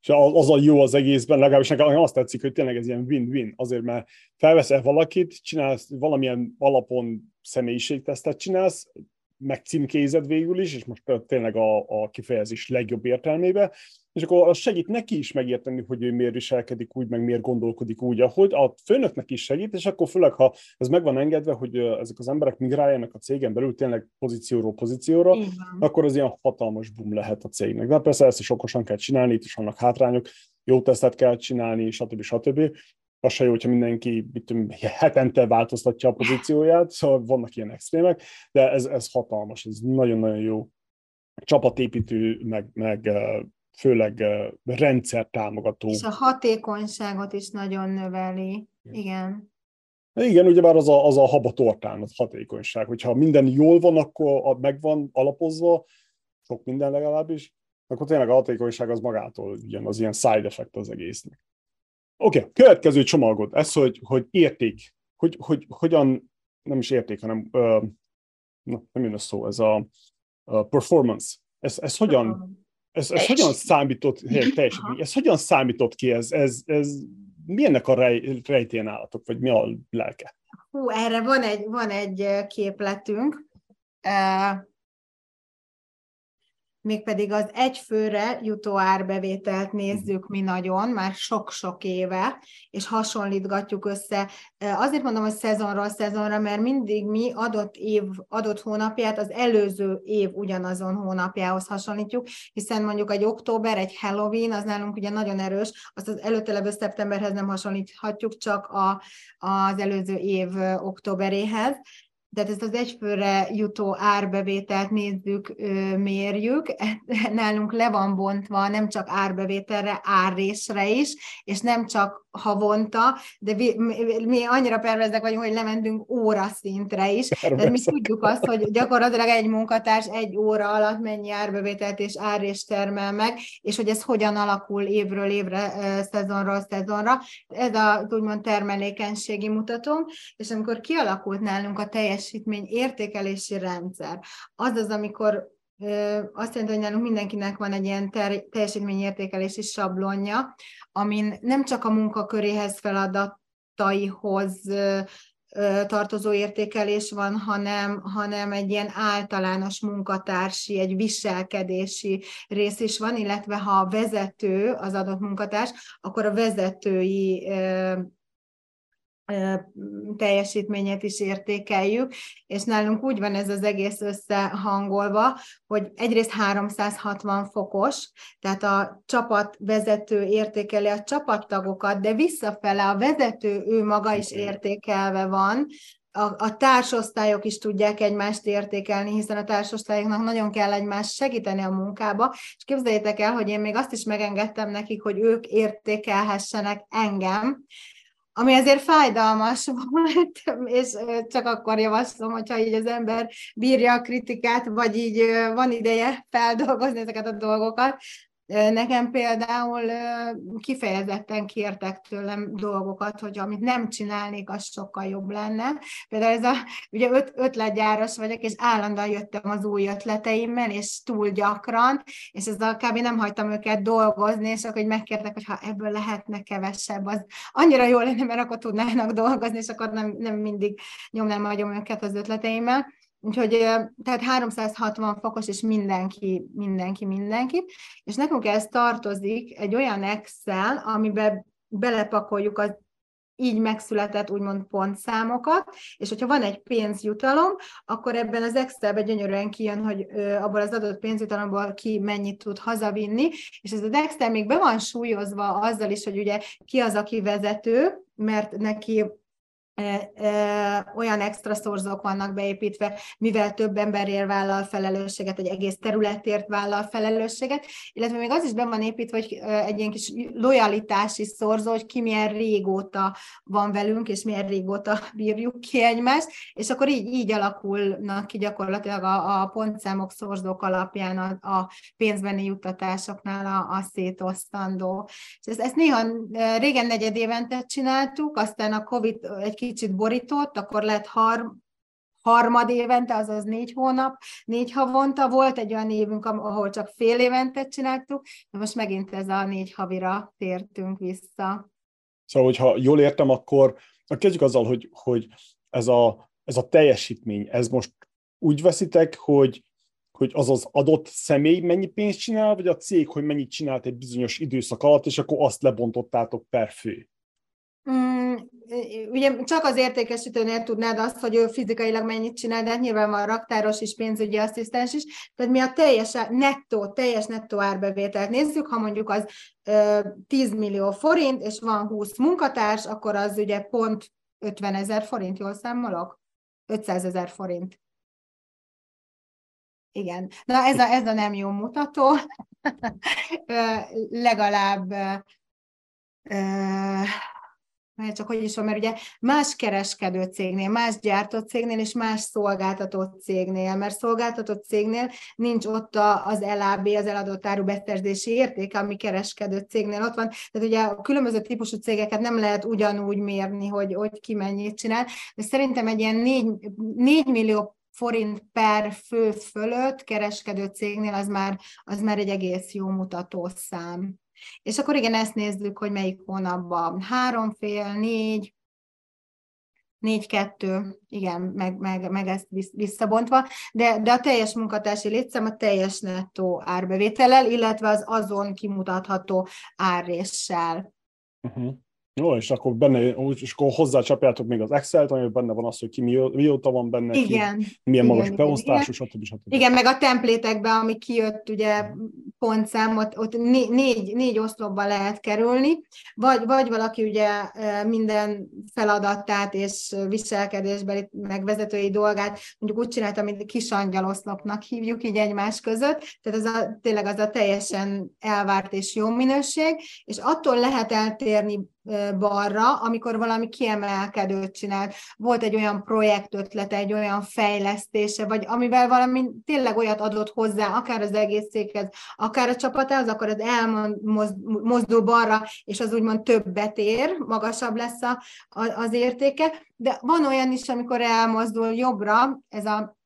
És az a jó az egészben, legalábbis nekem azt tetszik, hogy tényleg ez ilyen win-win. Azért, mert felveszel valakit, csinálsz valamilyen alapon személyiségtesztet csinálsz, meg címkézed végül is, és most tényleg a, a kifejezés legjobb értelmébe, és akkor az segít neki is megérteni, hogy ő miért viselkedik úgy, meg miért gondolkodik úgy, ahogy a főnöknek is segít, és akkor főleg, ha ez meg van engedve, hogy ezek az emberek migráljanak a cégen belül tényleg pozícióról pozícióra, Igen. akkor az ilyen hatalmas boom lehet a cégnek. De persze ezt is okosan kell csinálni, itt is vannak hátrányok, jó tesztet kell csinálni, stb. stb. Az se jó, hogyha mindenki mit tudom, hetente változtatja a pozícióját, szóval vannak ilyen extrémek, de ez, ez hatalmas, ez nagyon-nagyon jó csapatépítő, meg, meg főleg rendszer támogató. És a hatékonyságot is nagyon növeli. Igen. Igen, ugyebár az a, az a haba tortán, az hatékonyság. Hogyha minden jól van, akkor megvan alapozva, sok minden legalábbis, akkor tényleg a hatékonyság az magától jön, az ilyen side effect az egésznek. Oké, okay, következő csomagot, ez, hogy, hogy érték, hogy, hogy hogyan, nem is érték, hanem uh, na, nem jön a szó, ez a, a performance. Ez, ez hogyan, ez, ez hogyan számított, [laughs] teljesítmény, ez hogyan számított ki, ez, ez, ez mi ennek a rej, rejtén állatok, vagy mi a lelke? Hú, erre van egy, van egy képletünk. Mégpedig az egyfőre jutó árbevételt nézzük mi nagyon, már sok-sok éve, és hasonlítgatjuk össze. Azért mondom, hogy szezonról szezonra, mert mindig mi adott év, adott hónapját az előző év ugyanazon hónapjához hasonlítjuk, hiszen mondjuk egy október, egy Halloween, az nálunk ugye nagyon erős, azt az előtte levő szeptemberhez nem hasonlíthatjuk, csak a, az előző év októberéhez tehát ezt az egyfőre jutó árbevételt nézzük, mérjük, [laughs] nálunk le van bontva nem csak árbevételre, árrésre is, és nem csak havonta, de mi, mi annyira pervezek vagyunk, hogy lementünk óraszintre is. Tehát mi tudjuk azt, hogy gyakorlatilag egy munkatárs egy óra alatt mennyi árbevételt és árrést termel meg, és hogy ez hogyan alakul évről évre, szezonról szezonra. Ez a úgymond termelékenységi mutatónk, és amikor kialakult nálunk a teljesítmény értékelési rendszer, az az, amikor azt jelenti, hogy nálunk mindenkinek van egy ilyen ter- teljesítményértékelési sablonja, amin nem csak a munkaköréhez feladataihoz tartozó értékelés van, hanem, hanem egy ilyen általános munkatársi, egy viselkedési rész is van, illetve ha a vezető az adott munkatárs, akkor a vezetői teljesítményét is értékeljük, és nálunk úgy van ez az egész összehangolva, hogy egyrészt 360 fokos, tehát a csapat vezető értékeli a csapattagokat, de visszafele a vezető ő maga is értékelve van, a, a társosztályok is tudják egymást értékelni, hiszen a társosztályoknak nagyon kell egymást segíteni a munkába, és képzeljétek el, hogy én még azt is megengedtem nekik, hogy ők értékelhessenek engem, ami azért fájdalmas volt, és csak akkor javaslom, hogyha így az ember bírja a kritikát, vagy így van ideje feldolgozni ezeket a dolgokat, Nekem például kifejezetten kértek tőlem dolgokat, hogy amit nem csinálnék, az sokkal jobb lenne. Például ez a, ugye öt, ötletgyáros vagyok, és állandóan jöttem az új ötleteimmel, és túl gyakran, és ez a kb. nem hagytam őket dolgozni, és akkor megkértek, hogy ha ebből lehetne kevesebb, az annyira jó lenne, mert akkor tudnának dolgozni, és akkor nem, nem mindig nyomnám magyom őket az ötleteimmel. Úgyhogy tehát 360 fokos, és mindenki, mindenki, mindenki. És nekünk ez tartozik egy olyan Excel, amiben belepakoljuk az így megszületett úgymond pontszámokat, és hogyha van egy pénzjutalom, akkor ebben az Excelben gyönyörűen kijön, hogy abból az adott pénzjutalomból ki mennyit tud hazavinni, és ez az Excel még be van súlyozva azzal is, hogy ugye ki az, aki vezető, mert neki olyan extra szorzók vannak beépítve, mivel több emberért vállal felelősséget, egy egész területért vállal felelősséget, illetve még az is be van építve, hogy egy ilyen kis lojalitási szorzó, hogy ki milyen régóta van velünk, és milyen régóta [laughs] bírjuk ki egymást, és akkor így, így alakulnak ki gyakorlatilag a, a pontszámok, szorzók alapján a, a pénzbeni juttatásoknál a, a szétosztandó. És ezt, ezt néha régen negyed évente csináltuk, aztán a Covid egy kicsit borított, akkor lett har, harmad évente, azaz négy hónap, négy havonta. Volt egy olyan évünk, ahol csak fél évente csináltuk, de most megint ez a négy havira tértünk vissza. Szóval, hogyha jól értem, akkor kezdjük azzal, hogy, hogy ez, a, ez a teljesítmény, ez most úgy veszitek, hogy, hogy az az adott személy mennyi pénzt csinál, vagy a cég, hogy mennyit csinált egy bizonyos időszak alatt, és akkor azt lebontottátok per fő? Mm, ugye csak az értékesítőnél tudnád azt, hogy ő fizikailag mennyit csinál, de hát nyilván van raktáros és pénzügyi asszisztens is, tehát mi a teljes nettó, teljes nettó árbevételt nézzük, ha mondjuk az 10 millió forint, és van 20 munkatárs, akkor az ugye pont 50 ezer forint, jól számolok? 500 ezer forint. Igen. Na ez a, ez a nem jó mutató. [laughs] Legalább mert csak hogy is van, mert ugye más kereskedő cégnél, más gyártó cégnél és más szolgáltatott cégnél, mert szolgáltatott cégnél nincs ott az LAB, az eladott áru beszerzési értéke, ami kereskedő cégnél ott van. Tehát ugye a különböző típusú cégeket nem lehet ugyanúgy mérni, hogy, hogy ki mennyit csinál, de szerintem egy ilyen 4, 4 millió forint per fő fölött kereskedő cégnél az már, az már egy egész jó mutatószám. És akkor igen, ezt nézzük, hogy melyik hónapban három fél, négy, 4-2, igen, meg, meg, meg ezt visszabontva, de, de a teljes munkatársi létszám a teljes nettó árbevétellel, illetve az azon kimutatható árréssel. Uh-huh. Jó, és akkor benne, és akkor hozzácsapjátok még az Excel-t, ami benne van az, hogy ki mi, mióta van benne, igen, ki, milyen igen, magas igen, beosztás, igen. stb. stb. Igen, meg a templétekben, ami kijött, ugye pontszám, ott, ott négy, négy oszlopba lehet kerülni, vagy, vagy valaki ugye minden feladatát és viselkedésbeli megvezetői dolgát mondjuk úgy csinálta, mint kis oszlopnak hívjuk így egymás között, tehát az a, tényleg az a teljesen elvárt és jó minőség, és attól lehet eltérni balra, amikor valami kiemelkedőt csinált. Volt egy olyan projektötlete, egy olyan fejlesztése, vagy amivel valami tényleg olyat adott hozzá, akár az egész székhez, akár a csapatához, akkor az elmozdul balra, és az úgymond többet ér, magasabb lesz a, az értéke. De van olyan is, amikor elmozdul jobbra, ez a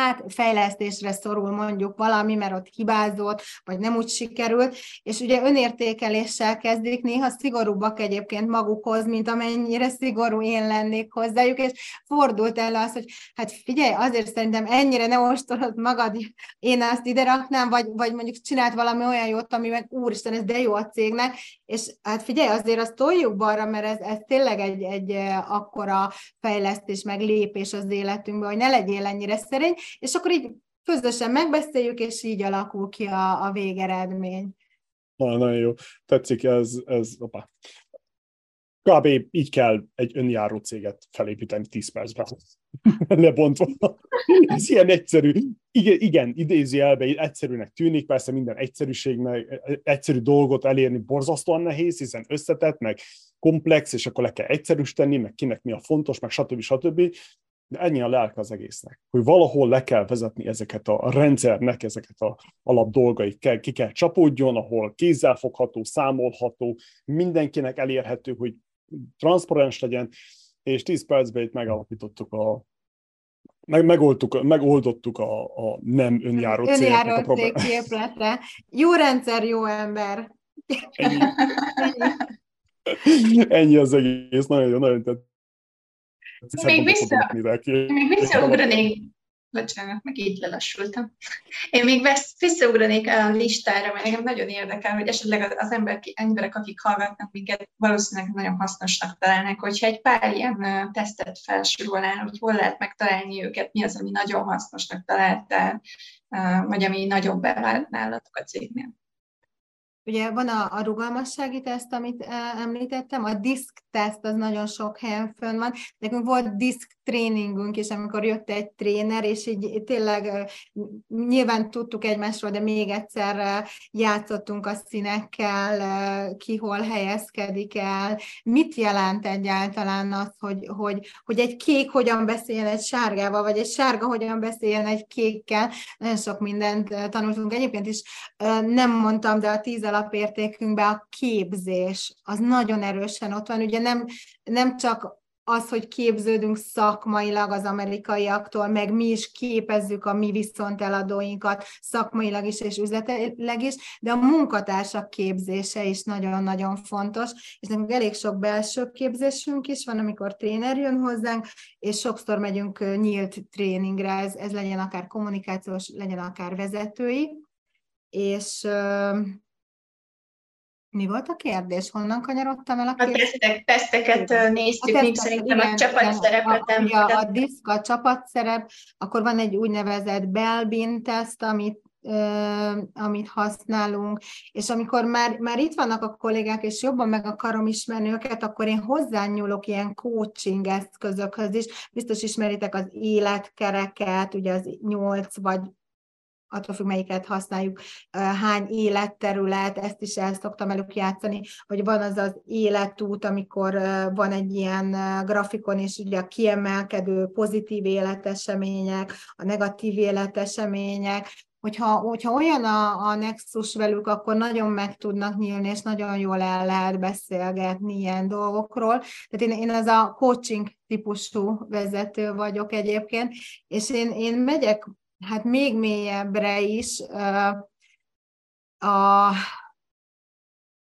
hát fejlesztésre szorul mondjuk valami, mert ott hibázott, vagy nem úgy sikerült, és ugye önértékeléssel kezdik, néha szigorúbbak egyébként magukhoz, mint amennyire szigorú én lennék hozzájuk, és fordult elő az, hogy hát figyelj, azért szerintem ennyire ne ostorod magad, én ezt ide raknám, vagy, vagy mondjuk csinált valami olyan jót, amiben úristen, ez de jó a cégnek, és hát figyelj, azért azt toljuk balra, mert ez, ez tényleg egy, egy akkora fejlesztés, meg lépés az életünkbe, hogy ne legyél ennyire szerény, és akkor így közösen megbeszéljük, és így alakul ki a, a végeredmény. Nagyon, nagyon jó. Tetszik ez, ez opa. Kb. így kell egy önjáró céget felépíteni 10 percben. [laughs] Lebontva. Ez ilyen egyszerű. Igen, igen idézőjelben egyszerűnek tűnik, persze minden egyszerűségnek, egyszerű dolgot elérni borzasztóan nehéz, hiszen összetett, meg komplex, és akkor le kell egyszerűsíteni, meg kinek mi a fontos, meg stb. stb. De ennyi a lelke az egésznek, hogy valahol le kell vezetni ezeket a, rendszernek, ezeket a alap dolgait kell, ki kell csapódjon, ahol kézzelfogható, számolható, mindenkinek elérhető, hogy transzparens legyen, és 10 percben itt megalapítottuk a, meg, megoldtuk, megoldottuk a, a nem önjáró célnak a problémát. Jó rendszer, jó ember. Ennyi. Ennyi az egész, nagyon nagyon tett. Még, vissza, még visszaugranék, bocsánat, meg így lelassultam. Én még visszaugranék a listára, mert nekem nagyon érdekel, hogy esetleg az ember, emberek, akik hallgatnak minket, valószínűleg nagyon hasznosnak találnak, hogyha egy pár ilyen tesztet felsorolnál, hogy hol lehet megtalálni őket, mi az, ami nagyon hasznosnak találtál, vagy ami nagyon bevált nálatok a cégnél. Ugye van a, a rugalmassági teszt, amit említettem, a disk teszt az nagyon sok helyen fönn van. Nekünk volt disk tréningünk is, amikor jött egy tréner, és így tényleg nyilván tudtuk egymásról, de még egyszer játszottunk a színekkel, ki hol helyezkedik el, mit jelent egyáltalán az, hogy, hogy, hogy egy kék hogyan beszéljen egy sárgával, vagy egy sárga hogyan beszéljen egy kékkel. Nagyon sok mindent tanultunk. Egyébként is nem mondtam, de a tíz alapértékünkben a képzés az nagyon erősen ott van. Ugye nem, nem csak az, hogy képződünk szakmailag az amerikaiaktól, meg mi is képezzük a mi viszonteladóinkat szakmailag is és üzletileg is, de a munkatársak képzése is nagyon-nagyon fontos, és nekünk elég sok belső képzésünk is van, amikor tréner jön hozzánk, és sokszor megyünk nyílt tréningre, ez, ez legyen akár kommunikációs, legyen akár vezetői, és mi volt a kérdés? Honnan kanyarodtam el a kérdés? A tesztek, teszteket néztük, a még szerintem igen, a csapatszerepet a, a, a diszk, a csapatszerep, akkor van egy úgynevezett Belbin teszt, amit amit használunk, és amikor már, már itt vannak a kollégák, és jobban meg akarom ismerni őket, akkor én hozzányúlok ilyen coaching eszközökhöz is. Biztos ismeritek az életkereket, ugye az 8 vagy attól függ, melyiket használjuk, hány életterület, ezt is el szoktam elők játszani, hogy van az az életút, amikor van egy ilyen grafikon, és ugye a kiemelkedő pozitív életesemények, a negatív életesemények, hogyha, hogyha olyan a, a nexus velük, akkor nagyon meg tudnak nyílni, és nagyon jól el lehet beszélgetni ilyen dolgokról. Tehát én, én az a coaching típusú vezető vagyok egyébként, és én, én megyek hát még mélyebbre is a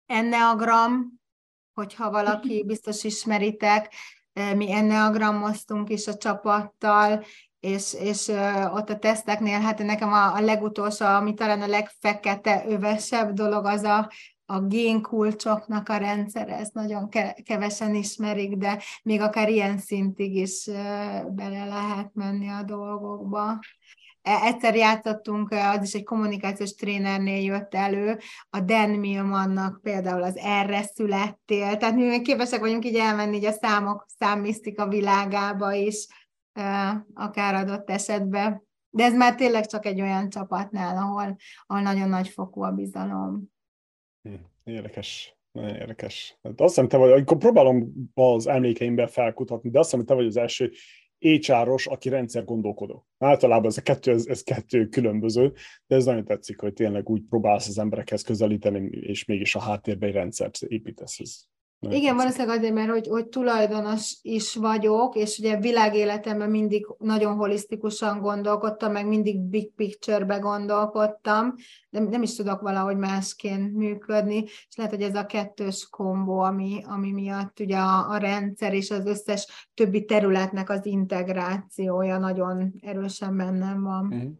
enneagram, hogyha valaki [laughs] biztos ismeritek, mi enneagrammoztunk is a csapattal, és, és ott a teszteknél, hát nekem a, a legutolsó, ami talán a legfekete övesebb dolog, az a, a génkulcsoknak a rendszer, ezt nagyon kevesen ismerik, de még akár ilyen szintig is bele lehet menni a dolgokba. E, egyszer játszottunk, az is egy kommunikációs trénernél jött elő, a Dan Millmannak például az erre születtél, tehát mi képesek vagyunk így elmenni így a számok, számmisztika világába is, akár adott esetben. De ez már tényleg csak egy olyan csapatnál, ahol, ahol nagyon nagy fokú a bizalom. Hm, érdekes, nagyon érdekes. De azt hiszem, te vagy, amikor próbálom az emlékeimben felkutatni, de azt hiszem, te vagy az első HR-os, aki rendszer gondolkodó. Általában ez a kettő, ez, ez kettő különböző, de ez nagyon tetszik, hogy tényleg úgy próbálsz az emberekhez közelíteni, és mégis a háttérben egy rendszert építesz. Ez nagyon Igen, valószínűleg azért, mert hogy, hogy tulajdonos is vagyok, és ugye világéletemben mindig nagyon holisztikusan gondolkodtam, meg mindig big picture-be gondolkodtam, de nem is tudok valahogy másként működni, és lehet, hogy ez a kettős kombó, ami, ami miatt ugye a, a rendszer és az összes többi területnek az integrációja nagyon erősen bennem van. Mm.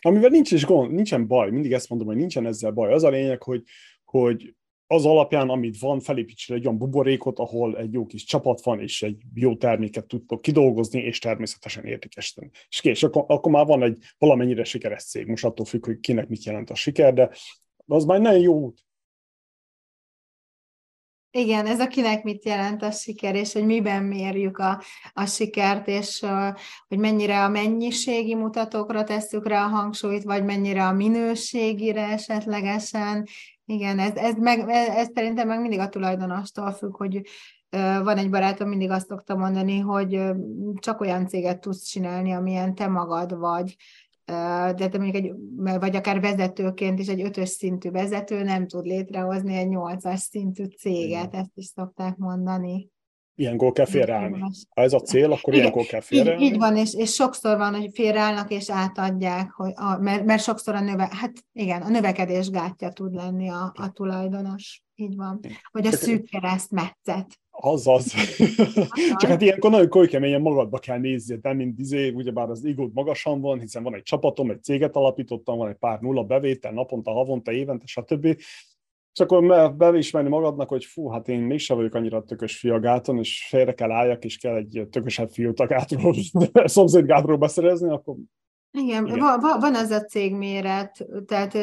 Amivel nincs is gond, nincsen baj, mindig ezt mondom, hogy nincsen ezzel baj. Az a lényeg, hogy, hogy az alapján, amit van, felépítsél egy olyan buborékot, ahol egy jó kis csapat van, és egy jó terméket tudtok kidolgozni, és természetesen értékesíteni. És kész, akkor, akkor már van egy valamennyire sikeres cég. Most attól függ, hogy kinek mit jelent a siker, de az már nagyon jó út. Igen, ez a kinek mit jelent a siker, és hogy miben mérjük a, a sikert, és hogy mennyire a mennyiségi mutatókra tesszük rá a hangsúlyt, vagy mennyire a minőségire esetlegesen, igen, ez, ez, meg, ez szerintem meg mindig a tulajdonostól függ, hogy van egy barátom, mindig azt szokta mondani, hogy csak olyan céget tudsz csinálni, amilyen te magad vagy, de te mondjuk egy, vagy akár vezetőként is egy ötös szintű vezető nem tud létrehozni egy nyolcas szintű céget, ezt is szokták mondani ilyenkor kell félreállni. Ha ez a cél, akkor igen, ilyenkor kell félreállni. Így, így van, és, és sokszor van, hogy félreállnak és átadják, hogy a, mert, mert sokszor a növe, hát igen, a növekedés gátja tud lenni a, a tulajdonos. Így van. Vagy a szűk keresztmetszet. Az az. Csak hát ilyenkor nagyon keményen magadba kell nézni, nem mint izé, ugyebár az igód magasan van, hiszen van egy csapatom, egy céget alapítottam, van egy pár nulla bevétel, naponta, havonta, évente, stb. És akkor beismerni magadnak, hogy fú, hát én mégsem vagyok annyira tökös fi a gáton, és félre kell álljak, és kell egy tökösebb fiút a gátról, [laughs] szomszéd gátról beszerezni, akkor... Igen, Igen. Van, van az a cégméret, tehát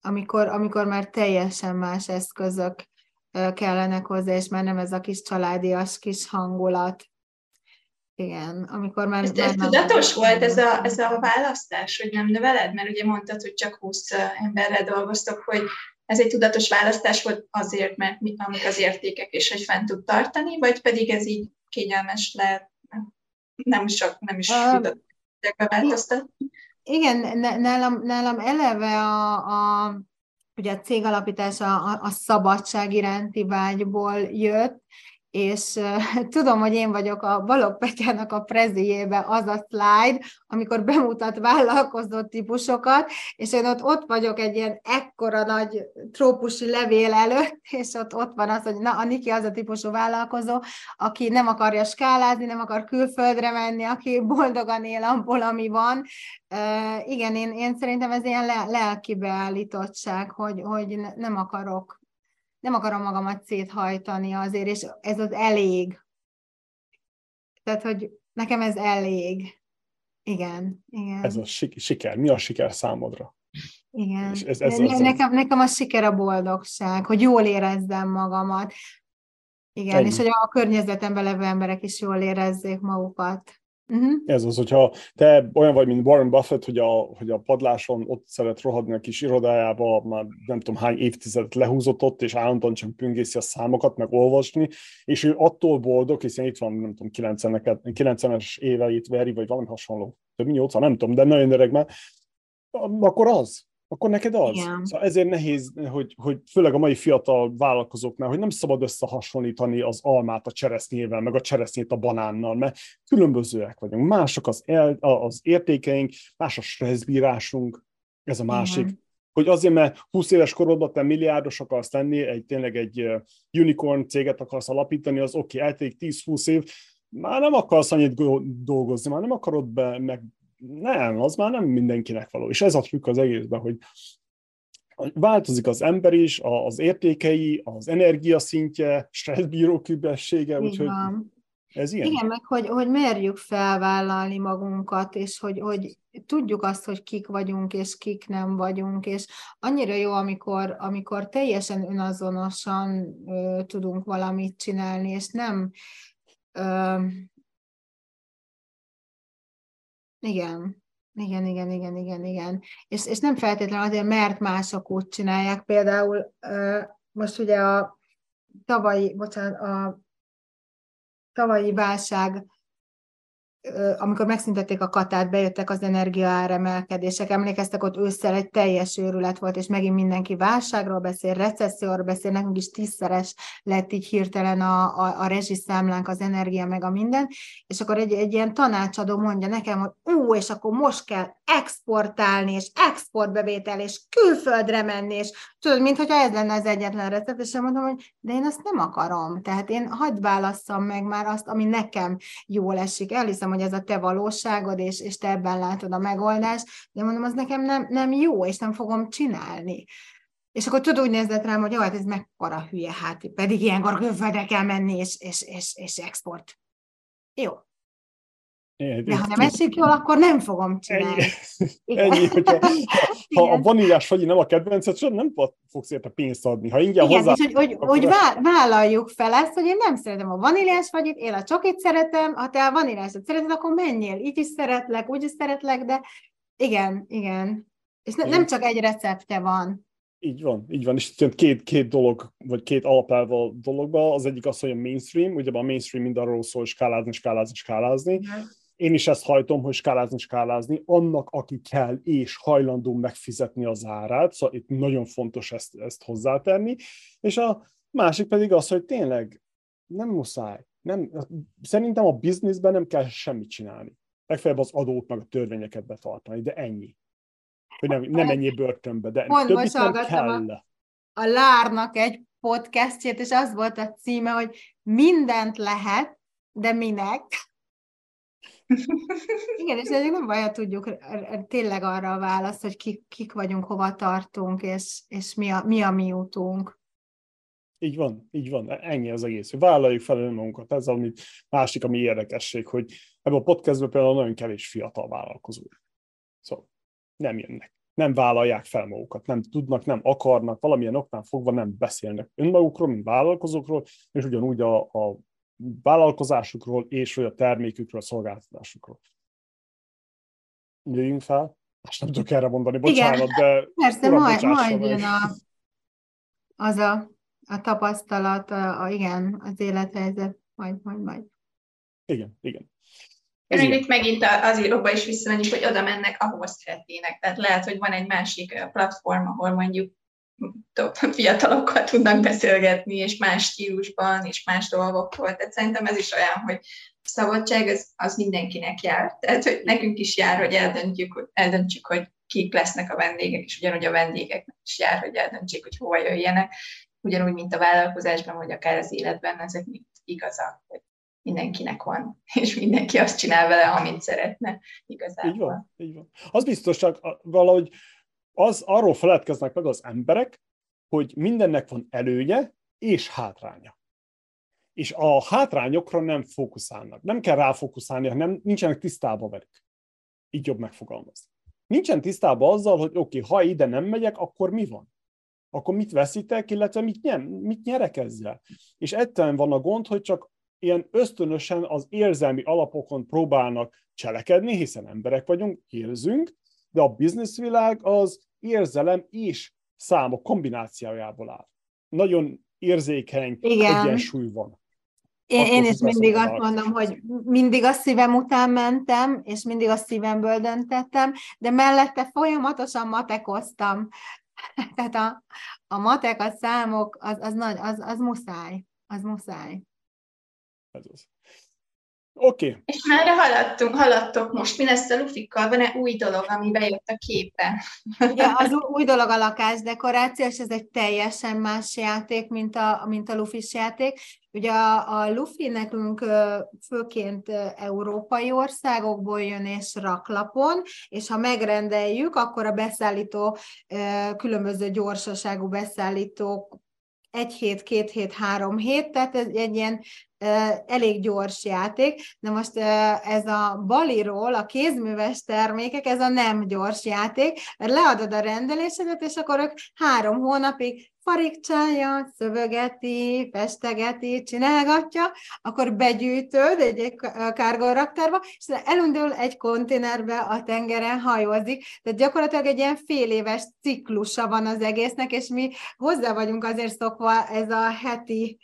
amikor, amikor már teljesen más eszközök kellenek hozzá, és már nem ez a kis családias kis hangulat. Igen, amikor már... Ez, már ez nem tudatos volt ez a, ez a választás, hogy nem növeled? Mert ugye mondtad, hogy csak 20 emberrel dolgoztok, hogy ez egy tudatos választás volt azért, mert mi, amik az értékek, és hogy fent tud tartani, vagy pedig ez így kényelmes lehet, nem sok, nem is uh, tudatos változtatni? Igen, nálam, nálam eleve a, a, ugye a cég alapítása a, a szabadság iránti vágyból jött, és [laughs] tudom, hogy én vagyok a Balog Petyának a prezijébe az a slide, amikor bemutat vállalkozó típusokat, és én ott, ott vagyok egy ilyen ekkora nagy trópusi levél előtt, [laughs] és ott, ott van az, hogy na, a Niki az a típusú vállalkozó, aki nem akarja skálázni, nem akar külföldre menni, aki [laughs] boldogan él abból, ami van. Uh, igen, én, én szerintem ez ilyen le, lelki beállítottság, hogy, hogy nem akarok nem akarom magamat széthajtani azért, és ez az elég. Tehát, hogy nekem ez elég. Igen, igen. Ez a siker. Mi a siker számodra? Igen. És ez, ez, ez, nekem, nekem a siker a boldogság, hogy jól érezzem magamat. Igen, Ennyi. és hogy a környezetemben levő emberek is jól érezzék magukat. Uh-huh. Ez az, hogyha te olyan vagy, mint Warren Buffett, hogy a, hogy a padláson ott szeret rohadni a kis irodájába, már nem tudom hány évtizedet lehúzott ott, és állandóan csak püngészi a számokat, meg olvasni, és ő attól boldog, hiszen itt van, nem tudom, 90-es éveit veri, vagy valami hasonló, több mint 80, nem tudom, de nagyon öreg már, akkor az akkor neked az. Igen. Szóval ezért nehéz, hogy, hogy főleg a mai fiatal vállalkozóknál, hogy nem szabad összehasonlítani az almát a cseresznyével, meg a cseresznyét a banánnal, mert különbözőek vagyunk. Mások az, el, az értékeink, más a stresszbírásunk, ez a másik. Igen. hogy azért, mert 20 éves korodban te milliárdos akarsz lenni, egy, tényleg egy unicorn céget akarsz alapítani, az oké, okay, eltelik 10-20 év, már nem akarsz annyit dolgozni, már nem akarod be, meg nem, az már nem mindenkinek való. És ez a trükk az egészben, hogy változik az ember is, az értékei, az energiaszintje, stresszbíró képessége, úgyhogy ez ilyen. Igen, meg hogy, hogy merjük felvállalni magunkat, és hogy, hogy tudjuk azt, hogy kik vagyunk, és kik nem vagyunk, és annyira jó, amikor, amikor teljesen önazonosan ö, tudunk valamit csinálni, és nem ö, igen, igen, igen, igen, igen, igen. És, és nem feltétlenül azért, mert mások úgy csinálják. Például most ugye a tavalyi, bocsánat, a tavalyi válság amikor megszüntették a katát, bejöttek az energiaáremelkedések, emlékeztek, ott ősszel egy teljes őrület volt, és megint mindenki válságról beszél, recesszióról beszél, nekünk is tízszeres lett így hirtelen a, a, a rezsiszámlánk, az energia, meg a minden, és akkor egy, egy ilyen tanácsadó mondja nekem, hogy ú, és akkor most kell exportálni, és exportbevétel, és külföldre menni, és tudod, mintha ez lenne az egyetlen recept, és mondom, hogy de én azt nem akarom, tehát én hagyd válasszam meg már azt, ami nekem jól esik, elhiszem, hogy ez a te valóságod, és, és te ebben látod a megoldást, de mondom, az nekem nem, nem jó, és nem fogom csinálni. És akkor tudod úgy nézett rám, hogy jó, hát ez mekkora hülye, hát pedig ilyenkor külföldre kell menni, és, és, és, és export. Jó, de ha nem esik jól, akkor nem fogom csinálni. Ennyi, [laughs] Ennyi hogyha, ha [laughs] a vaníliás fagyi nem a kedvenced, nem fogsz érte pénzt adni. Ha ingyen Igen, hozzá, és hogy, hogy, hogy vállaljuk fel ezt, hogy én nem szeretem a vaníliás fagyit, én a csokit szeretem, ha te a vaníliásot szereted, akkor menjél. Így is szeretlek, úgy is szeretlek, de igen, igen. És ne, nem csak egy receptje van. Így van, így van, és két, két dolog, vagy két alapelv a dologban. Az egyik az, hogy a mainstream, ugye a mainstream mind arról szól, hogy skálázni, skálázni, skálázni. Igen én is ezt hajtom, hogy skálázni, skálázni, annak, aki kell és hajlandó megfizetni az árát, szóval itt nagyon fontos ezt, ezt hozzátenni, és a másik pedig az, hogy tényleg nem muszáj, nem, szerintem a bizniszben nem kell semmit csinálni. Legfeljebb az adót meg a törvényeket betartani, de ennyi. Hogy nem, nem ennyi börtönbe, de Pont többit nem kell. A, a Lárnak egy podcastjét, és az volt a címe, hogy mindent lehet, de minek? Igen, és nem baj, tudjuk tényleg arra a választ, hogy kik, kik vagyunk, hova tartunk, és, és mi, a, mi a mi útunk. Így van, így van, ennyi az egész. Vállaljuk fel önmagunkat. Ez ami másik, ami érdekesség, hogy ebben a podcastben például nagyon kevés fiatal vállalkozó. Szóval nem jönnek. Nem vállalják fel magukat, nem tudnak, nem akarnak, valamilyen oknál fogva nem beszélnek önmagukról, mint vállalkozókról, és ugyanúgy a, a vállalkozásukról és vagy a termékükről, a szolgáltatásukról. Jöjjünk fel. Most nem tudok erre mondani, bocsánat, Igen, de... Persze, majd, majd jön a, az a, a tapasztalat, a, a, igen, az élethelyzet, majd, majd, majd. Igen, igen. Ez Én itt megint az íróba is visszamegyünk, hogy oda mennek, ahova szeretnének. Tehát lehet, hogy van egy másik platform, ahol mondjuk fiatalokkal tudnak beszélgetni, és más stílusban, és más dolgokról. Tehát szerintem ez is olyan, hogy a szabadság az, az mindenkinek jár. Tehát, hogy nekünk is jár, hogy eldöntjük, eldöntjük, hogy kik lesznek a vendégek, és ugyanúgy a vendégeknek is jár, hogy eldöntsék, hogy hova jöjjenek. Ugyanúgy, mint a vállalkozásban, vagy akár az életben, ezek mind igazak, hogy mindenkinek van, [laughs] és mindenki azt csinál vele, amit szeretne igazából. Így van, így van. Az biztos, csak valahogy az arról feledkeznek meg az emberek, hogy mindennek van előnye és hátránya. És a hátrányokra nem fókuszálnak. Nem kell ráfókuszálni, hanem nincsenek tisztában velük. Így jobb megfogalmazni. Nincsen tisztában azzal, hogy oké, okay, ha ide nem megyek, akkor mi van? Akkor mit veszítek, illetve mit, nyem, mit nyerek ezzel? És ettől van a gond, hogy csak ilyen ösztönösen az érzelmi alapokon próbálnak cselekedni, hiszen emberek vagyunk, érzünk, de a bizniszvilág az érzelem és számok kombinációjából áll. Nagyon érzékeny Igen. egyensúly van. Én, én is mindig azt mondom, hogy mindig a szívem után mentem, és mindig a szívemből döntettem, de mellette folyamatosan matekoztam. [laughs] Tehát a, a matek, a számok, az, az, nagy, az, az muszáj. Az muszáj. Ez az. Oké. Okay. És már haladtunk, haladtok most. Mi lesz a lufikkal? Van-e új dolog, ami bejött a képe? Ugye az új dolog a lakásdekoráció, és ez egy teljesen más játék, mint a, mint a lufis játék. Ugye a, a lufi nekünk főként európai országokból jön és raklapon, és ha megrendeljük, akkor a beszállító különböző gyorsaságú beszállítók egy hét, két hét, három hét, tehát ez egy ilyen elég gyors játék, de most ez a baliról, a kézműves termékek, ez a nem gyors játék, leadod a rendelésedet, és akkor ők három hónapig farigcsálja, szövegeti, festegeti, csinálgatja, akkor begyűjtöd egy, egy kárgoraktárba, és elindul egy konténerbe a tengeren hajózik. Tehát gyakorlatilag egy ilyen fél éves ciklusa van az egésznek, és mi hozzá vagyunk azért szokva ez a heti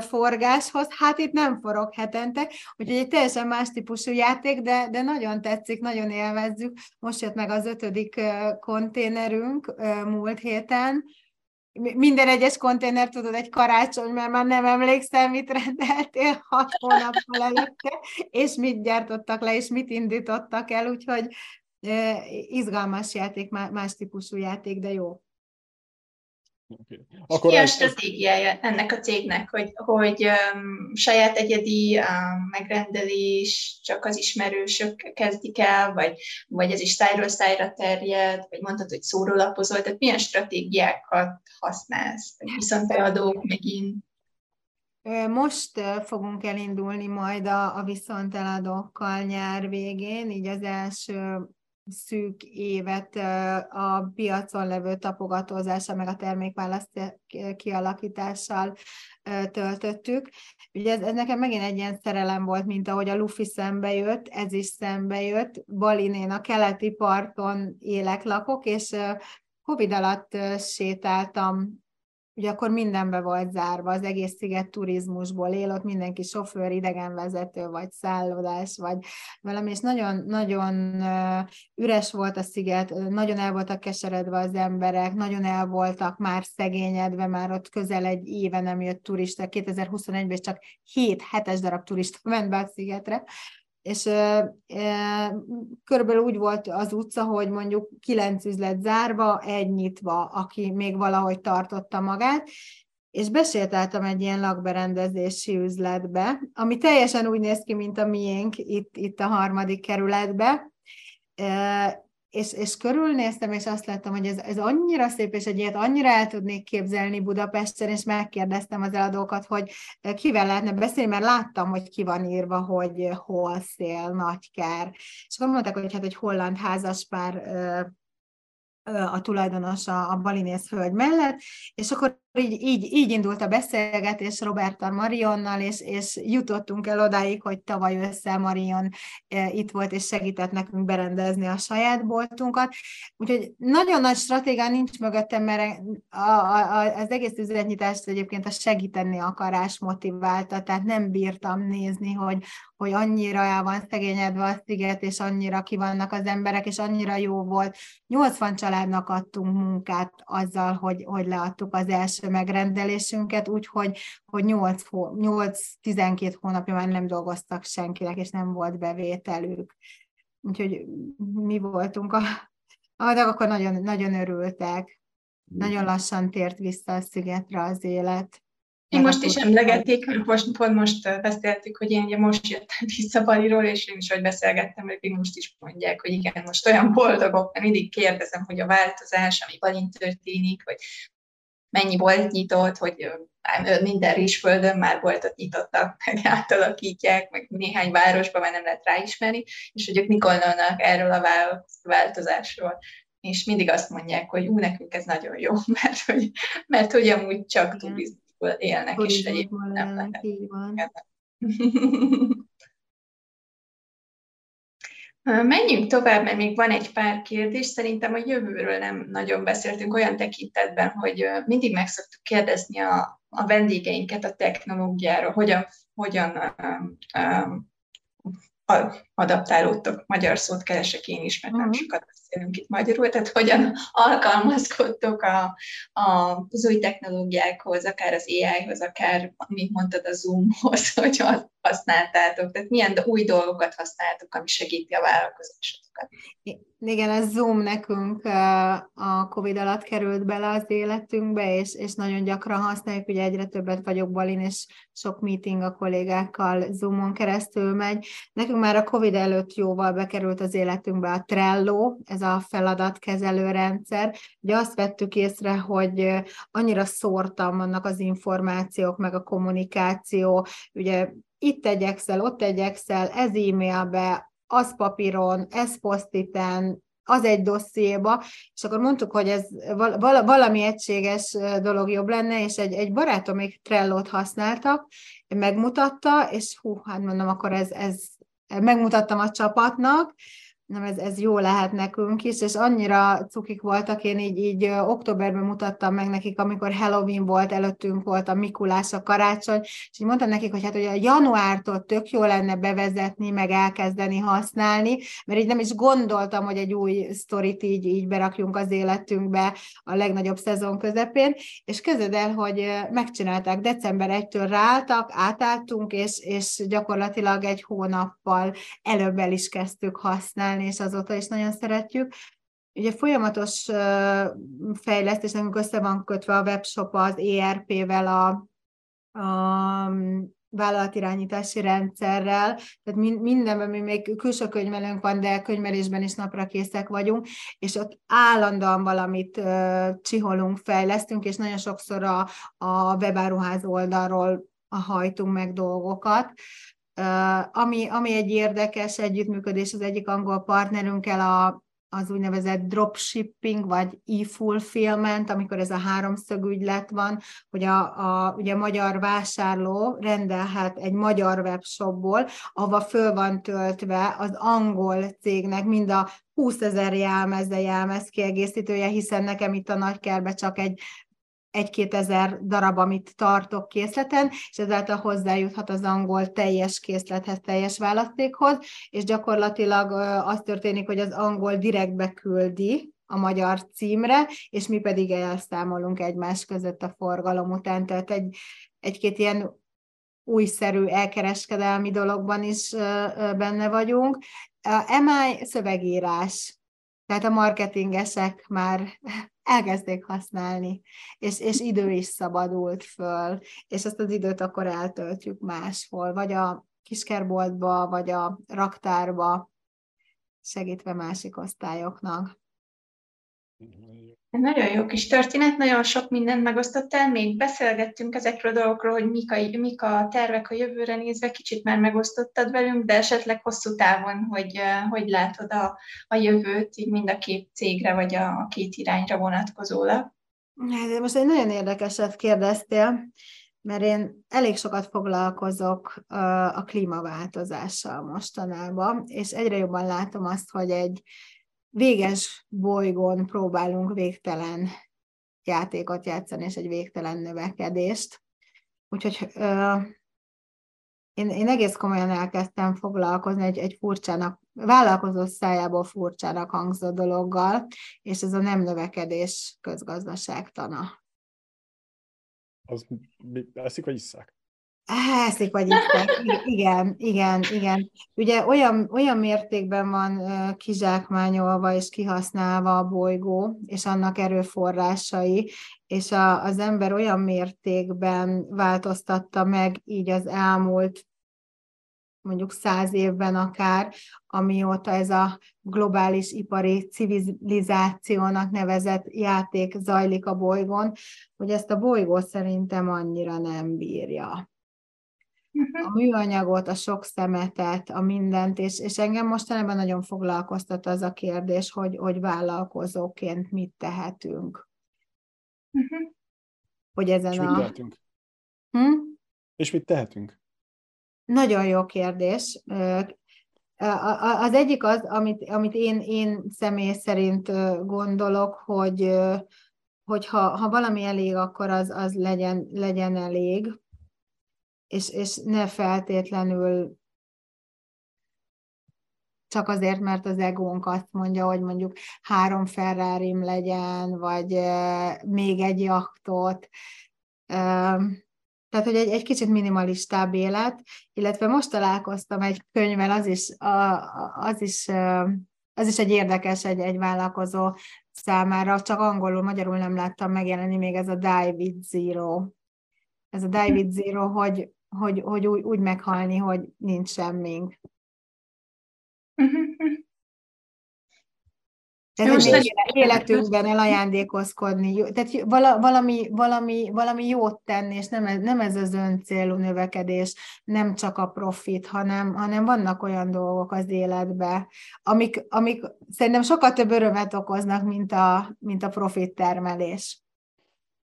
forgáshoz, hát itt nem forog hetente, úgyhogy egy teljesen más típusú játék, de, de nagyon tetszik, nagyon élvezzük. Most jött meg az ötödik konténerünk múlt héten, minden egyes konténer, tudod, egy karácsony, mert már nem emlékszem, mit rendeltél [laughs] hat hónappal előtte, és mit gyártottak le, és mit indítottak el, úgyhogy izgalmas játék, más típusú játék, de jó. Okay. Akkor Mi a stratégiája ennek a cégnek, hogy, hogy um, saját egyedi um, megrendelés csak az ismerősök kezdik el, vagy, vagy ez is szájról szájra terjed, vagy mondtad, hogy szórólapozol, tehát milyen stratégiákat használsz, vagy viszont beadók megint? Most fogunk elindulni majd a, a viszonteladókkal nyár végén, így az első szűk évet a piacon levő tapogatózással, meg a termékválaszt kialakítással töltöttük. Ugye ez, ez nekem megint egy ilyen szerelem volt, mint ahogy a Luffy szembe jött, ez is szembe jött. Balinén a keleti parton élek, lakok, és Covid alatt sétáltam ugye akkor mindenbe volt zárva, az egész sziget turizmusból él, ott mindenki sofőr, idegenvezető, vagy szállodás, vagy valami, és nagyon, nagyon üres volt a sziget, nagyon el voltak keseredve az emberek, nagyon el voltak már szegényedve, már ott közel egy éve nem jött turista, 2021-ben csak 7-7 darab turista ment be a szigetre, és e, e, körülbelül úgy volt az utca, hogy mondjuk kilenc üzlet zárva, egy nyitva, aki még valahogy tartotta magát, és besétáltam egy ilyen lakberendezési üzletbe, ami teljesen úgy néz ki, mint a miénk itt, itt a harmadik kerületbe, és, és körülnéztem, és azt láttam, hogy ez, ez annyira szép, és egy ilyet annyira el tudnék képzelni Budapesten, és megkérdeztem az eladókat, hogy kivel lehetne beszélni, mert láttam, hogy ki van írva, hogy hol szél, nagyker. És akkor mondták, hogy hát egy holland házaspár a tulajdonos a, a Balinész hölgy mellett, és akkor így, így, így indult a beszélgetés Roberta Marionnal, és, és jutottunk el odáig, hogy tavaly össze Marion e, itt volt, és segített nekünk berendezni a saját boltunkat. Úgyhogy nagyon nagy stratégia nincs mögöttem, mert a, a, az egész üzletnyitást egyébként a segíteni akarás motiválta, tehát nem bírtam nézni, hogy, hogy annyira el van szegényedve a sziget, és annyira ki vannak az emberek, és annyira jó volt. 80 családnak adtunk munkát azzal, hogy, hogy leadtuk az első megrendelésünket, úgyhogy hogy 8-12 hónapja már nem dolgoztak senkinek, és nem volt bevételük. Úgyhogy mi voltunk a, de akkor nagyon, nagyon örültek. Nagyon lassan tért vissza a szigetre az élet. Én most is emlegették, most, pont most beszéltük, hogy én ugye most jöttem vissza Baliról, és én is, hogy beszélgettem, hogy most is mondják, hogy igen, most olyan boldogok, mert mindig kérdezem, hogy a változás, ami Balin történik, vagy mennyi volt nyitott, hogy minden rizsföldön már boltot nyitottak, [laughs] meg átalakítják, meg néhány városban már nem lehet ráismerni, és hogy ők mikor erről a változásról. És mindig azt mondják, hogy ú, nekünk ez nagyon jó, [laughs] mert hogy, mert hogy amúgy csak turizmusból élnek, és egyébként nem lehet. [laughs] Menjünk tovább, mert még van egy pár kérdés. Szerintem a jövőről nem nagyon beszéltünk olyan tekintetben, hogy mindig meg szoktuk kérdezni a, a vendégeinket a technológiáról, hogyan, hogyan um, um, a, adaptálódtok, magyar szót keresek én is, mert nem mhm. sokat beszélünk itt magyarul, tehát hogyan alkalmazkodtok a, a, az új technológiákhoz, akár az AI-hoz, akár, mint mondtad, a Zoomhoz, [laughs] hogy használtátok, tehát milyen új dolgokat használtok, ami segíti a vállalkozásokat. Igen, ez Zoom nekünk a Covid alatt került bele az életünkbe, és, és nagyon gyakran használjuk, ugye egyre többet vagyok Balin, és sok meeting a kollégákkal Zoomon keresztül megy. Nekünk már a Covid előtt jóval bekerült az életünkbe a Trello, ez a feladatkezelő rendszer. Ugye azt vettük észre, hogy annyira szórtan vannak az információk, meg a kommunikáció, ugye itt egy Excel, ott egy Excel, ez e-mailbe, az papíron, ez posztiten, az egy dossziéba, és akkor mondtuk, hogy ez valami egységes dolog jobb lenne, és egy, egy barátom még Trello-t használtak, megmutatta, és hú, hát mondom, akkor ez, ez megmutattam a csapatnak, nem, ez, ez jó lehet nekünk is, és annyira cukik voltak, én így, így októberben mutattam meg nekik, amikor Halloween volt, előttünk volt a Mikulás, a karácsony, és így mondtam nekik, hogy hát hogy a januártól tök jó lenne bevezetni, meg elkezdeni használni, mert így nem is gondoltam, hogy egy új sztorit így, így berakjunk az életünkbe a legnagyobb szezon közepén, és közöd el, hogy megcsinálták, december 1-től ráálltak, átálltunk, és, és gyakorlatilag egy hónappal előbb el is kezdtük használni, használni, és azóta is nagyon szeretjük. Ugye folyamatos fejlesztés, nekünk össze van kötve a webshop az ERP-vel, a, a vállalatirányítási rendszerrel, tehát mindenben mi még külső könyvelőnk van, de könyvelésben is napra készek vagyunk, és ott állandóan valamit csiholunk, fejlesztünk, és nagyon sokszor a, a webáruház oldalról hajtunk meg dolgokat. Ami, ami egy érdekes együttműködés az egyik angol partnerünkkel a, az úgynevezett dropshipping, vagy e-fulfillment, amikor ez a háromszög ügylet van, hogy a, a, ugye a magyar vásárló rendelhet egy magyar webshopból, ahova föl van töltve az angol cégnek mind a 20 ezer jelmez, de jelmez kiegészítője, hiszen nekem itt a nagykerbe csak egy egy-két ezer darab, amit tartok készleten, és ezáltal hozzájuthat az angol teljes készlethez, teljes választékhoz, és gyakorlatilag az történik, hogy az angol direktbe küldi a magyar címre, és mi pedig elszámolunk egymás között a forgalom után, tehát egy, egy-két ilyen újszerű elkereskedelmi dologban is benne vagyunk. A MI szövegírás, tehát a marketingesek már elkezdték használni, és, és idő is szabadult föl, és ezt az időt akkor eltöltjük máshol, vagy a kiskerboltba, vagy a raktárba, segítve másik osztályoknak. Nagyon jó kis történet, nagyon sok mindent megosztottál, még beszélgettünk ezekről a dolgokról, hogy mik a, mik a tervek a jövőre nézve, kicsit már megosztottad velünk, de esetleg hosszú távon, hogy hogy látod a, a jövőt, így mind a két cégre, vagy a, a két irányra vonatkozólag. Hát, most egy nagyon érdekeset kérdeztél, mert én elég sokat foglalkozok a klímaváltozással mostanában, és egyre jobban látom azt, hogy egy véges bolygón próbálunk végtelen játékot játszani, és egy végtelen növekedést. Úgyhogy ö, én, én egész komolyan elkezdtem foglalkozni egy, egy furcsának, vállalkozó szájából furcsának hangzó dologgal, és ez a nem növekedés közgazdaságtana. Az eszik, vagy isszák? Eszik vagy iszek, igen, igen, igen. Ugye olyan, olyan mértékben van kizsákmányolva és kihasználva a bolygó, és annak erőforrásai, és a, az ember olyan mértékben változtatta meg így az elmúlt mondjuk száz évben akár, amióta ez a globális ipari civilizációnak nevezett játék zajlik a bolygón, hogy ezt a bolygó szerintem annyira nem bírja a műanyagot, a sok szemetet, a mindent, és, és engem mostanában nagyon foglalkoztat az a kérdés, hogy, hogy vállalkozóként mit tehetünk. Uh-huh. Hogy ezen és a... mit tehetünk? Hm? És mit tehetünk? Nagyon jó kérdés. Az egyik az, amit, amit én, én személy szerint gondolok, hogy, hogy ha, ha valami elég, akkor az, az legyen, legyen elég és, és ne feltétlenül csak azért, mert az egónk azt mondja, hogy mondjuk három ferrari legyen, vagy még egy jachtot. Tehát, hogy egy, egy kicsit minimalistább élet, illetve most találkoztam egy könyvvel, az is, az is, az is egy érdekes, egy, egy vállalkozó számára, csak angolul, magyarul nem láttam megjelenni még ez a Die with Zero. Ez a Die with Zero, hogy, hogy, hogy úgy, úgy meghalni, hogy nincs semmink. Tehát Most egy életünkben elajándékozkodni, tehát valami, valami, valami jót tenni, és nem ez, nem ez az öncélú növekedés, nem csak a profit, hanem, hanem vannak olyan dolgok az életben, amik, amik szerintem sokkal több örömet okoznak, mint a, mint a profit termelés.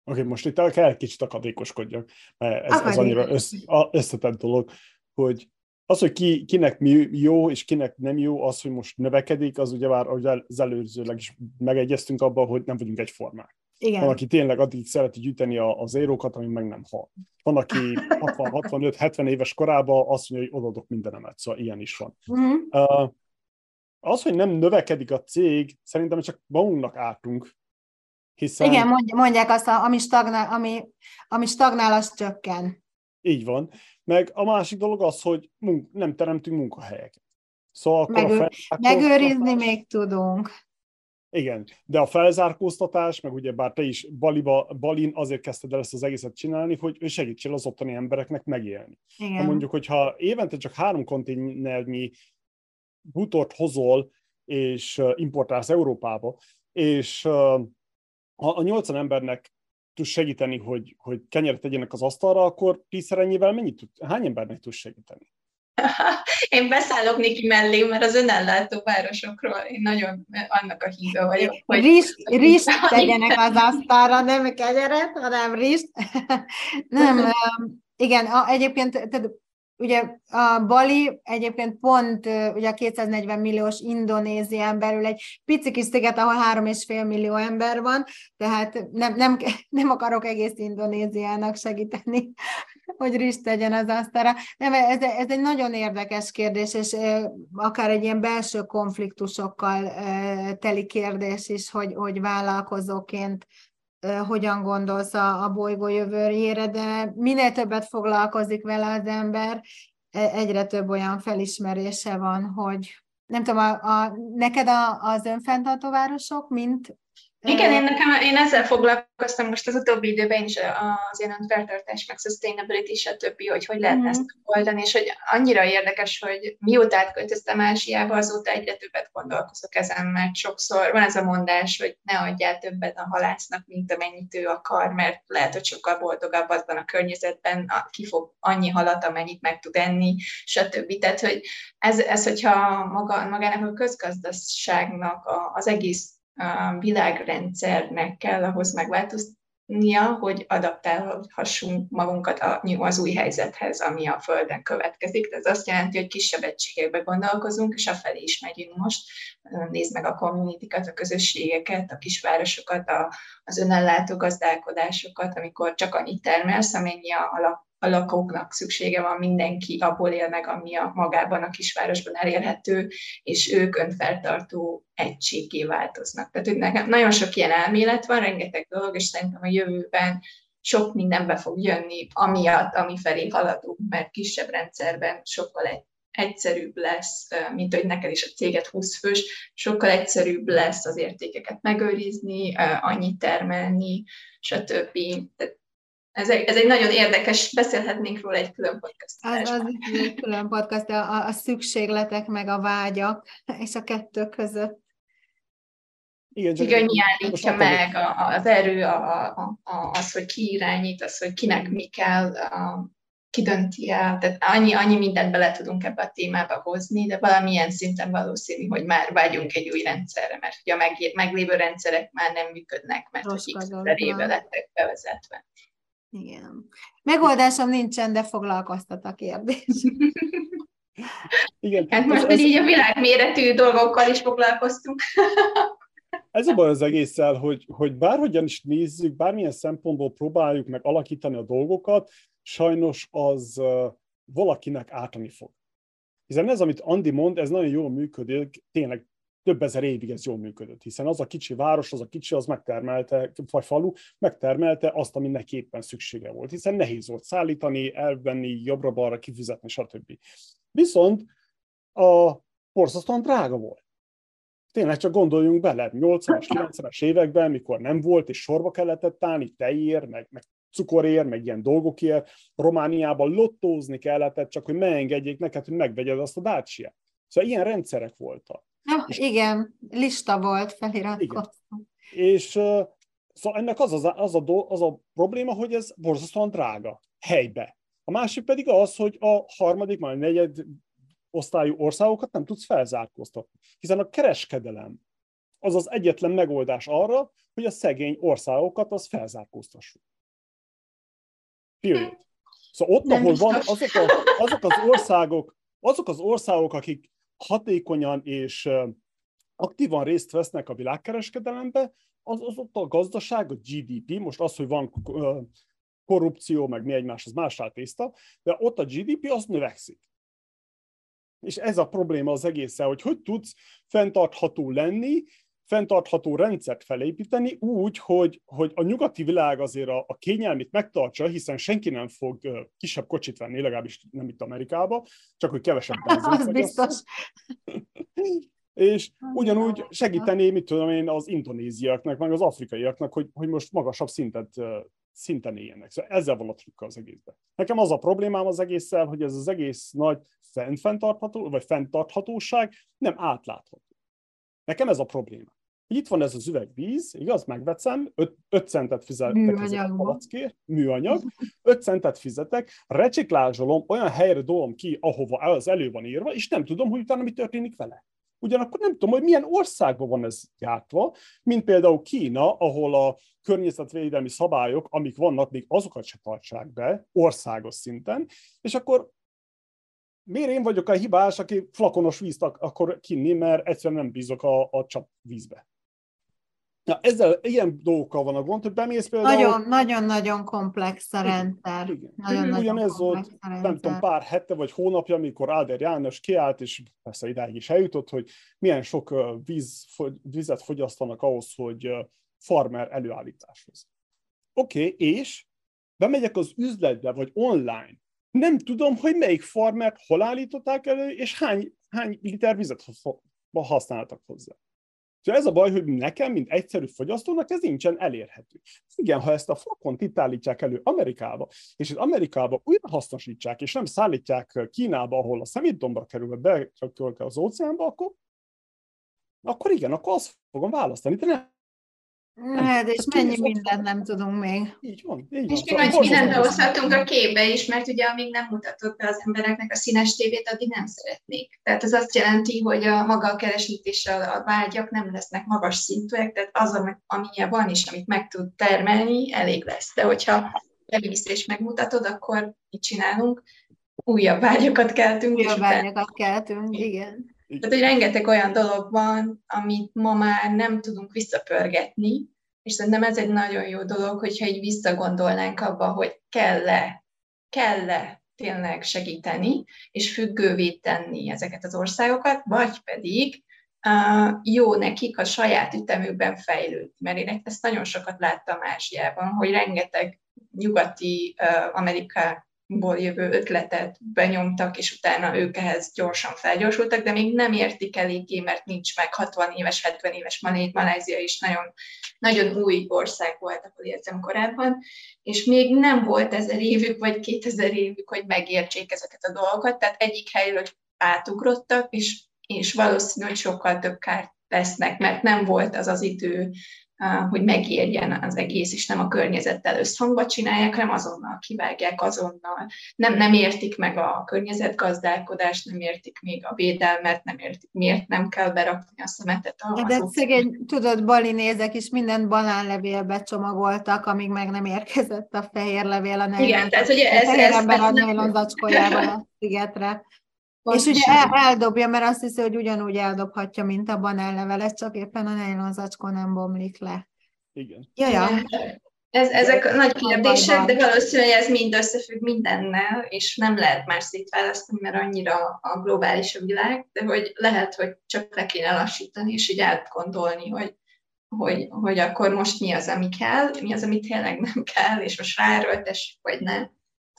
Oké, okay, most itt kell kicsit akadékoskodjak, mert ez, ez annyira össz, összetett dolog, hogy az, hogy ki, kinek mi jó, és kinek nem jó, az, hogy most növekedik, az ugye már az előzőleg is megegyeztünk abban, hogy nem vagyunk egyformák. Igen. Van, aki tényleg addig szereti gyűjteni az érókat, ami meg nem hal. Van, aki [laughs] 60-65-70 éves korában azt mondja, hogy odadok mindenemet, szóval ilyen is van. Uh-huh. Uh, az, hogy nem növekedik a cég, szerintem csak magunknak ártunk, hiszen... Igen, mondják azt, ami stagnál, ami, ami stagnál, az csökken. Így van. Meg a másik dolog az, hogy munk- nem teremtünk munkahelyeket. Szóval akkor Megő- a megőrizni még tudunk. Igen, de a felzárkóztatás, meg ugye bár te is Baliba, Balin azért kezdted el ezt az egészet csinálni, hogy ő segítsél az ottani embereknek megélni. Igen. Ha mondjuk, hogyha évente csak három konténernyi butort hozol, és importálsz Európába, és ha a 80 embernek tudsz segíteni, hogy, hogy kenyeret tegyenek az asztalra, akkor tízszer ennyivel mennyit tud, hány embernek tudsz segíteni? [laughs] Én beszállok Niki mellé, mert az önellátó városokról én nagyon annak a híve vagyok. Hogy rist, rist [laughs] tegyenek az asztalra, nem kenyeret, hanem rist. [laughs] nem, igen, egyébként Ugye a Bali egyébként pont ugye a 240 milliós Indonézián belül egy pici kis sziget, ahol 3,5 millió ember van, tehát nem, nem, [laughs] nem akarok egész Indonéziának segíteni, [laughs] hogy rist tegyen az asztalra. Nem, ez, ez egy nagyon érdekes kérdés, és akár egy ilyen belső konfliktusokkal teli kérdés is, hogy, hogy vállalkozóként hogyan gondolsz a, a bolygó jövőjére, de minél többet foglalkozik vele az ember, e, egyre több olyan felismerése van, hogy nem tudom, a, a, neked a, az önfenntartó városok, mint igen, én, nekem, én ezzel foglalkoztam most az utóbbi időben is az ilyen feltartás, meg sustainability, stb., hogy hogy lehet mm. ezt oldani, és hogy annyira érdekes, hogy mióta átköltöztem Ázsiába, azóta egyre többet gondolkozok ezen, mert sokszor van ez a mondás, hogy ne adjál többet a halásznak, mint amennyit ő akar, mert lehet, hogy sokkal boldogabb azban a környezetben, ki fog annyi halat, amennyit meg tud enni, stb. Tehát, hogy ez, ez hogyha maga, magának a közgazdaságnak az egész világrendszernek kell ahhoz megváltoznia, hogy adaptálhassunk magunkat az új helyzethez, ami a Földön következik. Ez azt jelenti, hogy kisebb egységekbe gondolkozunk, és afelé is megyünk most. Nézd meg a communitykat, a közösségeket, a kisvárosokat, a, az önellátó gazdálkodásokat, amikor csak annyit termelsz, amennyi a, a lakóknak szüksége van, mindenki abból él meg, ami a magában a kisvárosban elérhető, és ők önfeltartó egységé változnak. Tehát nekem nagyon sok ilyen elmélet van, rengeteg dolog, és szerintem a jövőben sok mindenbe fog jönni, amiatt, ami felé haladunk, mert kisebb rendszerben sokkal egy egyszerűbb lesz, mint hogy neked is a céget 20 fős, sokkal egyszerűbb lesz az értékeket megőrizni, annyit termelni, stb. Tehát ez egy, ez egy nagyon érdekes, beszélhetnénk róla egy külön podcast. Az, az egy külön podcast, a, a szükségletek meg a vágyak, és a kettő között. Igen, csak Igen mi állítja meg a, az erő, a, a, a, az, hogy ki irányít, az, hogy kinek mi kell, a, ki dönti el. Tehát annyi, annyi mindent bele tudunk ebbe a témába hozni, de valamilyen szinten valószínű, hogy már vágyunk egy új rendszerre, mert ugye a meg, meglévő rendszerek már nem működnek, mert Rossz hogy x éve lettek bevezetve. Igen. Megoldásom nincsen, de foglalkoztat a kérdés. [laughs] Igen. Hát most ez, így a világméretű dolgokkal is foglalkoztunk. [laughs] Ez a baj az egésszel, hogy, hogy bárhogyan is nézzük, bármilyen szempontból próbáljuk meg alakítani a dolgokat, sajnos az valakinek átani fog. Hiszen ez, amit Andi mond, ez nagyon jól működik, tényleg több ezer évig ez jól működött, hiszen az a kicsi város, az a kicsi, az megtermelte, vagy falu, megtermelte azt, ami neki éppen szüksége volt, hiszen nehéz volt szállítani, elvenni, jobbra-balra kifizetni, stb. Viszont a borzasztóan drága volt. Tényleg csak gondoljunk bele, 80-as, 90-es években, mikor nem volt, és sorba kellett állni, tejér, meg, meg cukorér, meg ilyen dolgokért, Romániában lottózni kellett, csak hogy megengedjék neked, hogy megvegyed azt a Dacia. Szóval ilyen rendszerek voltak. Ja, és, igen, lista volt feliratkozva. És uh, szóval ennek az, az, az, a do, az a probléma, hogy ez borzasztóan drága helybe. A másik pedig az, hogy a harmadik, majd negyed osztályú országokat nem tudsz felzárkóztatni. Hiszen a kereskedelem az az egyetlen megoldás arra, hogy a szegény országokat az felzárkóztassuk. Period. Szóval ott, ahol van, azok, a, azok az országok, azok az országok, akik hatékonyan és aktívan részt vesznek a világkereskedelembe, az, az ott a gazdaság, a GDP, most az, hogy van korrupció, meg mi egymás, az más tészta, de ott a GDP az növekszik. És ez a probléma az egészen, hogy hogy tudsz fenntartható lenni, fenntartható rendszert felépíteni úgy, hogy, hogy a nyugati világ azért a, a kényelmét megtartsa, hiszen senki nem fog uh, kisebb kocsit venni, legalábbis nem itt Amerikába, csak hogy kevesebb [laughs] Az biztos. [laughs] és ugyanúgy segíteni, mit tudom én, az indonéziaknak, meg az afrikaiaknak, hogy, hogy most magasabb szintet, szinten éljenek. Szóval ezzel van a trükk az egészben. Nekem az a problémám az egésszel, hogy ez az egész nagy fenntartható, vagy fenntarthatóság nem átlátható. Nekem ez a probléma itt van ez az üveg víz, igaz, megveszem, 5 centet fizetek a palackért, műanyag, 5 centet fizetek, reciklázsolom, olyan helyre dolom ki, ahova az elő van írva, és nem tudom, hogy utána mi történik vele. Ugyanakkor nem tudom, hogy milyen országban van ez gyártva, mint például Kína, ahol a környezetvédelmi szabályok, amik vannak, még azokat se tartsák be országos szinten, és akkor miért én vagyok a hibás, aki flakonos vízt akar kinni, mert egyszerűen nem bízok a, a csap vízbe. Na, ezzel ilyen dolgokkal van a gond, hogy bemész például... Nagyon, nagyon-nagyon komplex a rendszer. Igen. Nagyon, nagyon Ugyanez volt, nem tudom, pár hete vagy hónapja, amikor Áder János kiállt, és persze idáig is eljutott, hogy milyen sok víz, vizet fogyasztanak ahhoz, hogy farmer előállításhoz. Oké, okay, és bemegyek az üzletbe, vagy online, nem tudom, hogy melyik farmert hol állították elő, és hány, hány liter vizet használtak hozzá. Szóval ez a baj, hogy nekem, mint egyszerű fogyasztónak, ez nincsen elérhető. Igen, ha ezt a flakont itt állítják elő Amerikába, és itt Amerikába újra hasznosítsák, és nem szállítják Kínába, ahol a szemétdombra kerül, be az óceánba, akkor, akkor igen, akkor azt fogom választani. De nem, Hát, és mennyi mindent nem tudunk még. Így van. Így és van. még szóval mindent behozhatunk a képbe is, mert ugye amíg nem mutatott be az embereknek a színes tévét, addig nem szeretnék. Tehát ez azt jelenti, hogy a maga a keresítés, a, a vágyak nem lesznek magas szintűek, tehát az, amilyen van is, amit meg tud termelni, elég lesz. De hogyha bevisz és megmutatod, akkor mit csinálunk? Újabb vágyakat keltünk. Újabb vágyakat keltünk, igen. Tehát, hogy rengeteg olyan dolog van, amit ma már nem tudunk visszapörgetni, és szerintem ez egy nagyon jó dolog, hogyha így visszagondolnánk abba, hogy kell-e, kell-e tényleg segíteni, és függővé tenni ezeket az országokat, vagy pedig uh, jó nekik a saját ütemükben fejlődni. Mert én ezt nagyon sokat láttam Ázsiában, hogy rengeteg nyugati uh, Amerika, ból jövő ötletet benyomtak, és utána ők ehhez gyorsan felgyorsultak, de még nem értik eléggé, mert nincs meg 60 éves, 70 éves Malázia is nagyon, nagyon új ország volt, akkor érzem korábban, és még nem volt ezer évük, vagy kétezer évük, hogy megértsék ezeket a dolgokat, tehát egyik helyről átugrottak, és, és valószínű, hogy sokkal több kárt lesznek, mert nem volt az az idő, hogy megérjen az egész, és nem a környezettel összhangba csinálják, hanem azonnal kivágják, azonnal. Nem, nem értik meg a környezetgazdálkodást, nem értik még a védelmet, nem értik, miért nem kell berakni a szemetet. A, De szegény, tudod, bali nézek is mindent banánlevélbe csomagoltak, amíg meg nem érkezett a fehér levél a nejlon. Igen, tehát ugye ez, ez, ez, ez a nejlon a szigetre. És ugye el, eldobja, mert azt hiszi, hogy ugyanúgy eldobhatja, mint a banánlevelet, csak éppen a nejlon zacskó nem bomlik le. Igen. Ja, ja. Ez, ezek nagy kérdések, de valószínűleg ez mind összefügg mindennel, és nem lehet más szétválasztani, mert annyira a globális a világ, de hogy lehet, hogy csak le kéne lassítani, és így átgondolni, hogy, hogy, hogy akkor most mi az, ami kell, mi az, ami tényleg nem kell, és most ráerőltessük, vagy ne.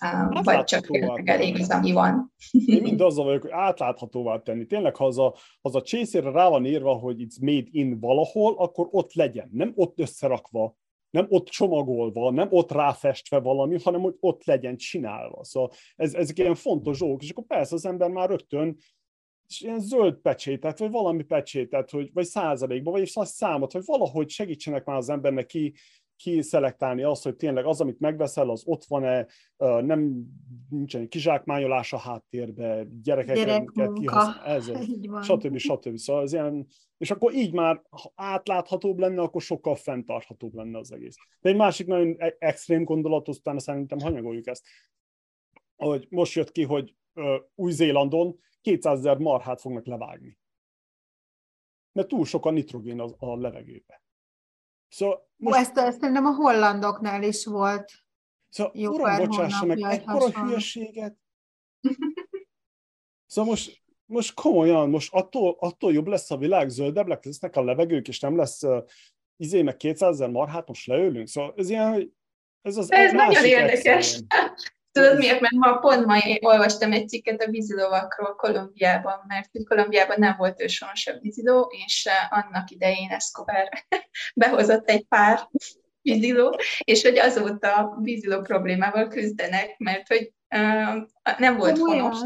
Hát vagy csak elég az, ami van. Én mind azzal vagyok, hogy átláthatóvá tenni. Tényleg, ha az a, az a csészére rá van írva, hogy it's made in valahol, akkor ott legyen. Nem ott összerakva, nem ott csomagolva, nem ott ráfestve valami, hanem hogy ott legyen csinálva. Szóval ez, ezek ilyen fontos dolgok, és akkor persze az ember már rögtön és ilyen zöld pecsétet, vagy valami pecsétet, hogy, vagy százalékban, vagy azt számot, hogy valahogy segítsenek már az embernek ki, kiszelektálni azt, hogy tényleg az, amit megveszel, az ott van-e, nem nincsen kizsákmányolás a háttérbe, gyerekeket kihasználni, [laughs] stb. stb. Szóval ez ilyen, és akkor így már, ha átláthatóbb lenne, akkor sokkal fenntarthatóbb lenne az egész. De egy másik nagyon e- extrém gondolat, aztán szerintem hanyagoljuk ezt, hogy most jött ki, hogy Új-Zélandon 200 ezer marhát fognak levágni. Mert túl sok a nitrogén a, a levegőbe. Szóval most... Ó, ezt, ezt nem a hollandoknál is volt. Szóval, Jó uram, bocsássa meg, ekkora hülyeséget. szóval most, most komolyan, most attól, attól jobb lesz a világ, zöldebbek lesznek a levegők, és nem lesz uh, izé meg 200 ezer marhát, most leülünk. Szóval ez ilyen, hogy ez az Ez nagyon érdekes. Extrém. Tudod miért? Mert ma pont ma olvastam egy cikket a vízilovakról Kolumbiában, mert hogy Kolumbiában nem volt őshonosabb víziló, és eh, annak idején Escobar [laughs] behozott egy pár víziló, és hogy azóta víziló problémával küzdenek, mert hogy uh, nem volt honos,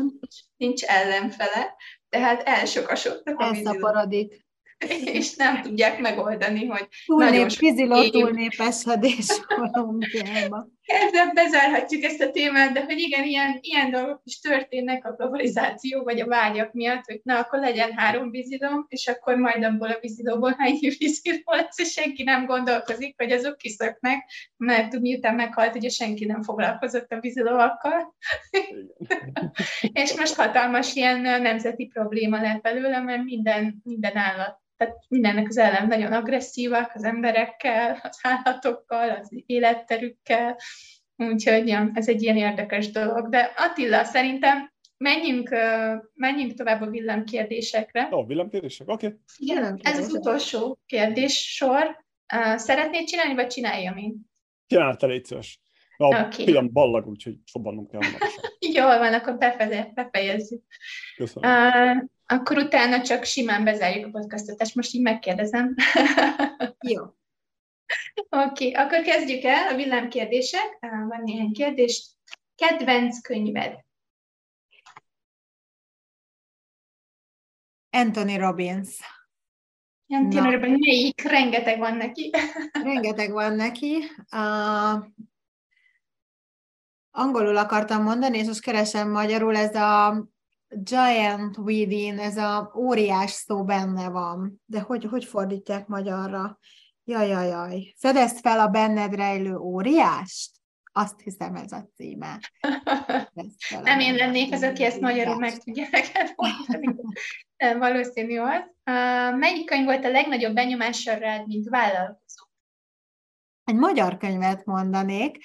nincs ellenfele, tehát elsokasodtak a vízilók. [laughs] és nem tudják megoldani, hogy Túlnép, nagyon sok víziló túlnépesedés [laughs] Kolumbiában ezzel bezárhatjuk ezt a témát, de hogy igen, ilyen, ilyen dolgok is történnek a globalizáció vagy a vágyak miatt, hogy na, akkor legyen három vízidom, és akkor majd abból a vízidóból hány [laughs] vízidó lesz, és senki nem gondolkozik, hogy azok kiszöknek, mert miután meghalt, ugye senki nem foglalkozott a vízidóakkal. [laughs] és most hatalmas ilyen nemzeti probléma lett belőle, mert minden, minden állat tehát mindennek az ellen nagyon agresszívak az emberekkel, az állatokkal, az életterükkel, úgyhogy ja, ez egy ilyen érdekes dolog. De Attila, szerintem menjünk, menjünk tovább a villámkérdésekre. Ó, oh, villámkérdések, oké. Okay. Igen, ez az utolsó kérdés sor. Szeretnéd csinálni, vagy csináljam én? Csináltál, légy szíves. A okay. pillanat ballag, úgyhogy sobannunk kell. [laughs] Jól van, akkor befejezzük. Köszönöm. Uh, akkor utána csak simán bezárjuk a podcastot, és most így megkérdezem. [laughs] Jó. Oké, okay, akkor kezdjük el a villámkérdések. Van néhány kérdés. Kedvenc könyved? Anthony Robbins. Anthony Robbins, melyik? Rengeteg van neki. [laughs] Rengeteg van neki. Uh, angolul akartam mondani, és most keresem magyarul, ez a giant within, ez a óriás szó benne van. De hogy, hogy fordítják magyarra? Jaj, jaj, jaj. Fedezd fel a benned rejlő óriást? Azt hiszem ez a címe. Nem én lennék az, aki ezt magyarul meg tudja neked mondani. Valószínű az. Melyik könyv volt a legnagyobb benyomással rád, mint vállalkozó? Egy magyar könyvet mondanék,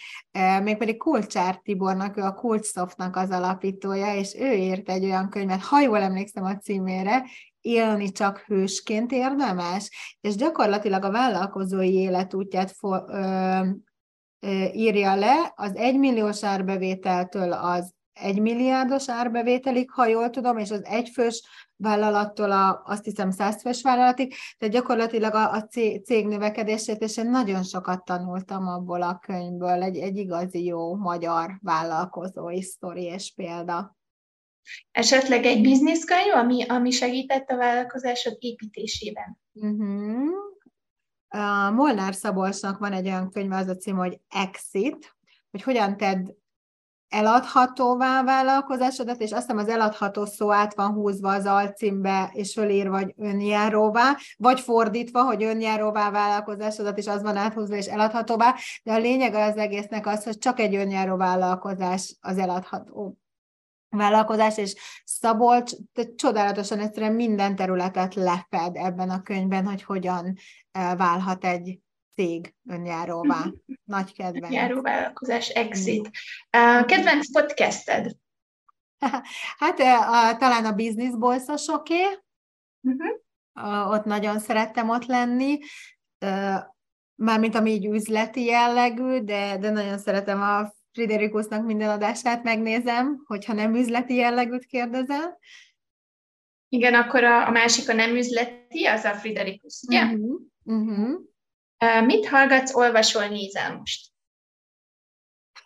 mégpedig Kulcsár Tibornak, ő a Kulcsoftnak az alapítója, és ő írt egy olyan könyvet, ha jól emlékszem a címére, élni csak hősként érdemes, és gyakorlatilag a vállalkozói életútját for, ö, ö, írja le, az egymilliós árbevételtől az egymilliárdos árbevételig, ha jól tudom, és az egyfős vállalattól a, azt hiszem százfős vállalatig, tehát gyakorlatilag a, a cég növekedését, és én nagyon sokat tanultam abból a könyvből, egy, egy igazi jó magyar vállalkozói sztori és példa. Esetleg egy bizniszkönyv, ami, ami segített a vállalkozásod építésében? Uh-huh. A Molnár Szabolcsnak van egy olyan könyv, az a cím, hogy Exit, hogy hogyan tedd eladhatóvá vállalkozásodat, és azt hiszem az eladható szó át van húzva az alcímbe, és fölír vagy önjáróvá, vagy fordítva, hogy önjáróvá vállalkozásodat, és az van áthúzva, és eladhatóvá, de a lényeg az egésznek az, hogy csak egy önjáró vállalkozás az eladható vállalkozás, és Szabolcs csodálatosan egyszerűen minden területet lefed ebben a könyvben, hogy hogyan eh, válhat egy cég önjáróvá. Nagy kedvenc. Járó vállalkozás, exit. Kedvenc podcasted? [laughs] Hát a, talán a Business Bolszosoké. Uh-huh. Ott nagyon szerettem ott lenni. Mármint ami így üzleti jellegű, de, de nagyon szeretem a Friderikusnak minden adását megnézem, hogyha nem üzleti jellegűt kérdezel. Igen, akkor a, a másik a nem üzleti, az a Friderikus, ugye? Uh-huh. Uh-huh. Mit hallgatsz, olvasol, nézel most?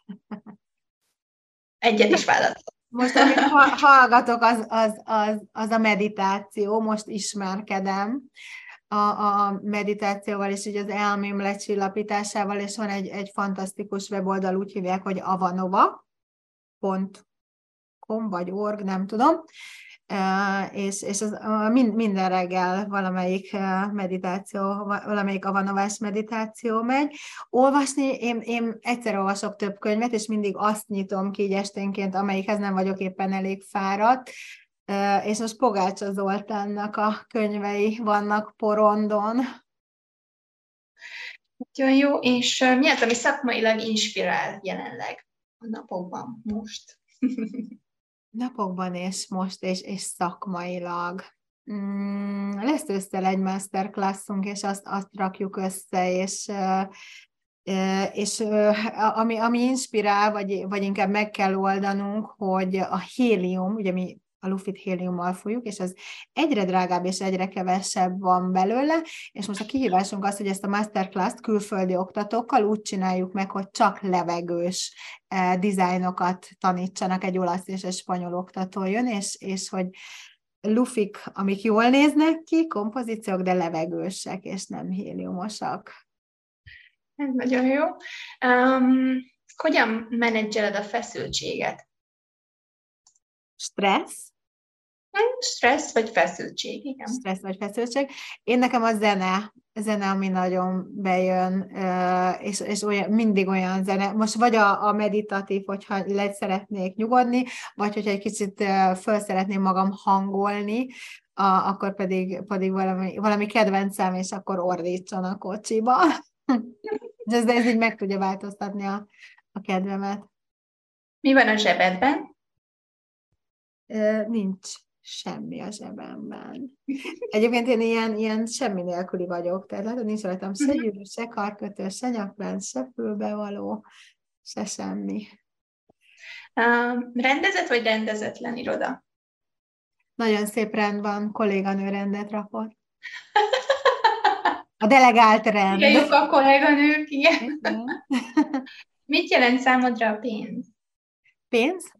[laughs] Egyet is válaszol. Most, amit hallgatok, az, az, az, az a meditáció, most ismerkedem a, a meditációval, és így az elmém lecsillapításával, és van egy, egy fantasztikus weboldal, úgy hívják, hogy avanova.com vagy org, nem tudom, és, és az, minden reggel valamelyik meditáció, valamelyik avanovás meditáció megy. Olvasni, én, én egyszer olvasok több könyvet, és mindig azt nyitom ki így esténként, amelyikhez nem vagyok éppen elég fáradt, és most Pogácsa Zoltánnak a könyvei vannak porondon. Nagyon jó, és mi az, ami szakmailag inspirál jelenleg a napokban most? [laughs] napokban és most, és, és szakmailag. Mm, lesz össze egy masterclassunk, és azt, azt rakjuk össze, és és ami, ami inspirál, vagy, vagy inkább meg kell oldanunk, hogy a hélium, ugye mi a lufit héliummal fújjuk, és az egyre drágább és egyre kevesebb van belőle, és most a kihívásunk az, hogy ezt a masterclass-t külföldi oktatókkal úgy csináljuk meg, hogy csak levegős eh, dizájnokat tanítsanak, egy olasz és egy spanyol oktató jön, és, és hogy lufik, amik jól néznek ki, kompozíciók, de levegősek, és nem héliumosak. Ez nagyon jó. Um, hogyan menedzseled a feszültséget? Stressz, Stressz vagy feszültség, igen. Stressz vagy feszültség. Én nekem a zene, a zene, ami nagyon bejön, és, és olyan, mindig olyan zene. Most vagy a, a meditatív, hogyha le szeretnék nyugodni, vagy hogyha egy kicsit föl szeretném magam hangolni, a, akkor pedig, pedig valami, valami kedvencem, és akkor ordítson a kocsiba. [laughs] ez, ez így meg tudja változtatni a, a kedvemet. Mi van a zsebedben? Nincs semmi a zsebemben. Egyébként én ilyen, ilyen semmi nélküli vagyok, tehát látod, nincs rajtam se mhm. gyűrű, se karkötő, se nyaklán, se fülbevaló, se semmi. Uh, rendezett vagy rendezetlen iroda? Nagyon szép rend van, kolléganő rendet rakott. A delegált rend. Igen, a kolléganők, igen. Mit jelent számodra a pénz? Pénz?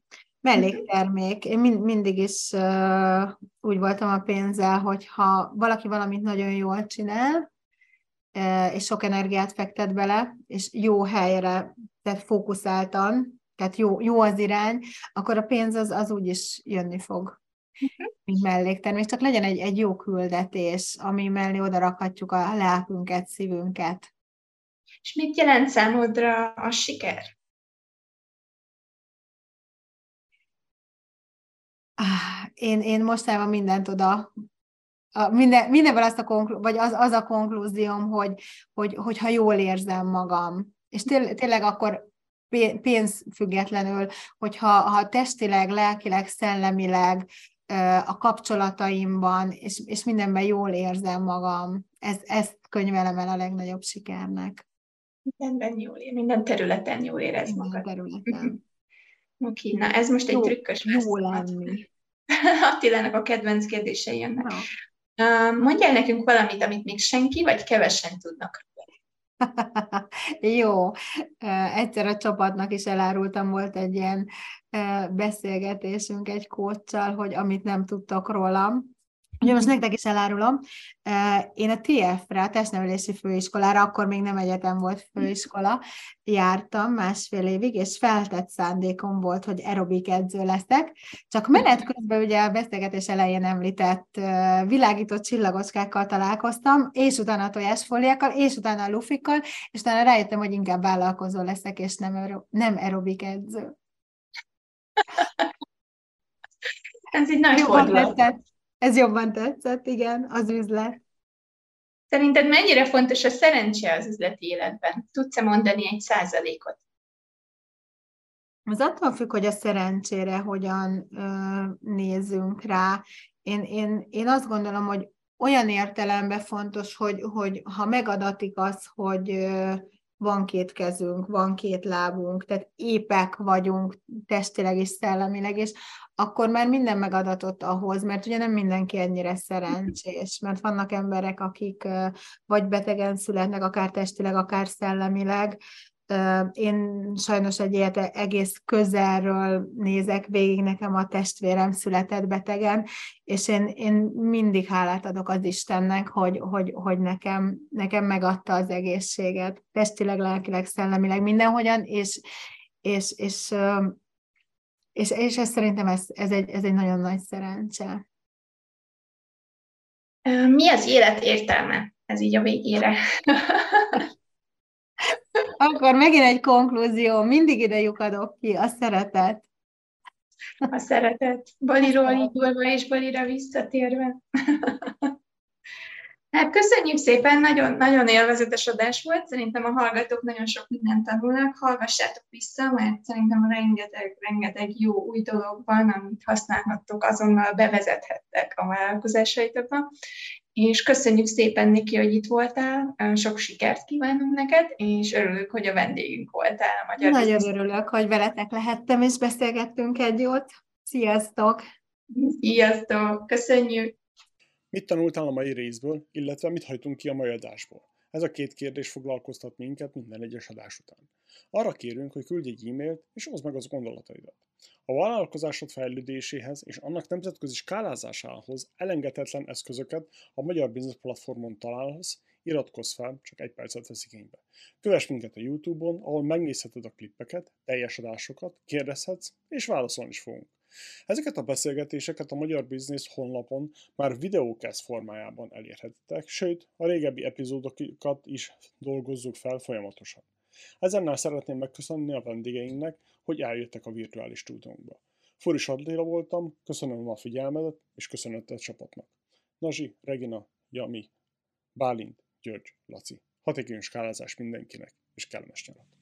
Melléktermék. Én mind, mindig is uh, úgy voltam a pénzzel, hogy ha valaki valamit nagyon jól csinál, uh, és sok energiát fektet bele, és jó helyre, tehát fókuszáltan, tehát jó, jó az irány, akkor a pénz az, az úgy is jönni fog, uh-huh. mint melléktermék. Csak legyen egy, egy jó küldetés, ami mellé oda rakhatjuk a lelkünket, szívünket. És mit jelent számodra a siker? Én, én mostában mindent oda, a, minden, mindenben azt a konklú, vagy az, az a konklúzióm, hogy, hogy, hogy ha jól érzem magam, és tél, tényleg akkor pénz függetlenül, hogyha ha testileg, lelkileg, szellemileg, a kapcsolataimban, és, és mindenben jól érzem magam. Ez, ezt könyvelem el a legnagyobb sikernek. Mindenben jól ér, minden területen jól érez minden magad. területen. [laughs] Oké, na ez most egy trükkös Jó lenni. [laughs] Attilának a kedvenc kérdései jönnek. No. Mondjál nekünk valamit, amit még senki vagy kevesen tudnak. [laughs] Jó, egyszer a csapatnak is elárultam, volt egy ilyen beszélgetésünk egy kócsal, hogy amit nem tudtak rólam, Ugye most nektek is elárulom, én a TF-re, a testnevelési főiskolára, akkor még nem egyetem volt főiskola, jártam másfél évig, és feltett szándékom volt, hogy aerobik edző leszek. Csak menet közben ugye a beszélgetés elején említett világított csillagoskákkal találkoztam, és utána a tojásfóliákkal, és utána a lufikkal, és utána rájöttem, hogy inkább vállalkozó leszek, és nem, nem aerobik edző. Ez így nagy fordulat. Ez jobban tetszett, igen, az üzlet. Szerinted mennyire fontos a szerencse az üzleti életben? Tudsz-e mondani egy százalékot? Az attól függ, hogy a szerencsére hogyan ö, nézzünk rá. Én, én, én azt gondolom, hogy olyan értelemben fontos, hogy, hogy ha megadatik az, hogy van két kezünk, van két lábunk, tehát épek vagyunk testileg és szellemileg, és akkor már minden megadatott ahhoz, mert ugye nem mindenki ennyire szerencsés, mert vannak emberek, akik vagy betegen születnek, akár testileg, akár szellemileg, én sajnos egy ilyet egész közelről nézek végig, nekem a testvérem született betegen, és én, én mindig hálát adok az Istennek, hogy, hogy, hogy nekem, nekem megadta az egészséget, testileg, lelkileg, szellemileg, mindenhogyan, és, és, és, és, és ez szerintem ez, ez, egy, ez egy nagyon nagy szerencse. Mi az élet értelme? Ez így a végére. [laughs] Akkor megint egy konklúzió, mindig ide lyukadok ki, a szeretet. A szeretet. Baliról indulva és Balira visszatérve. [laughs] Hát köszönjük szépen, nagyon, nagyon élvezetes adás volt, szerintem a hallgatók nagyon sok mindent tanulnak, hallgassátok vissza, mert szerintem rengeteg, rengeteg jó új dolog van, amit használhattok, azonnal bevezethettek a vállalkozásaitokba, és köszönjük szépen, Niki, hogy itt voltál, sok sikert kívánunk neked, és örülök, hogy a vendégünk voltál a Magyar Nagyon Biztos. örülök, hogy veletek lehettem, és beszélgettünk egy jót. Sziasztok! Sziasztok! Köszönjük! Mit tanultál a mai részből, illetve mit hajtunk ki a mai adásból? Ez a két kérdés foglalkoztat minket minden egyes adás után. Arra kérünk, hogy küldj egy e-mailt, és oszd meg az gondolataidat. A vállalkozásod fejlődéséhez és annak nemzetközi skálázásához elengedhetetlen eszközöket a Magyar Business Platformon találhatsz, iratkozz fel, csak egy percet vesz igénybe. Kövess minket a Youtube-on, ahol megnézheted a klippeket, teljes adásokat, kérdezhetsz, és válaszolni is fogunk. Ezeket a beszélgetéseket a Magyar Business honlapon már videókesz formájában elérhetitek, sőt, a régebbi epizódokat is dolgozzuk fel folyamatosan. Ezennel szeretném megköszönni a vendégeinknek, hogy eljöttek a virtuális stúdiónkba. Furis Adléla voltam, köszönöm a figyelmedet, és köszönöm a csapatnak. Nazsi, Regina, Jami, Bálint, György, Laci. Hatékony skálázás mindenkinek, és kellemes nyarat!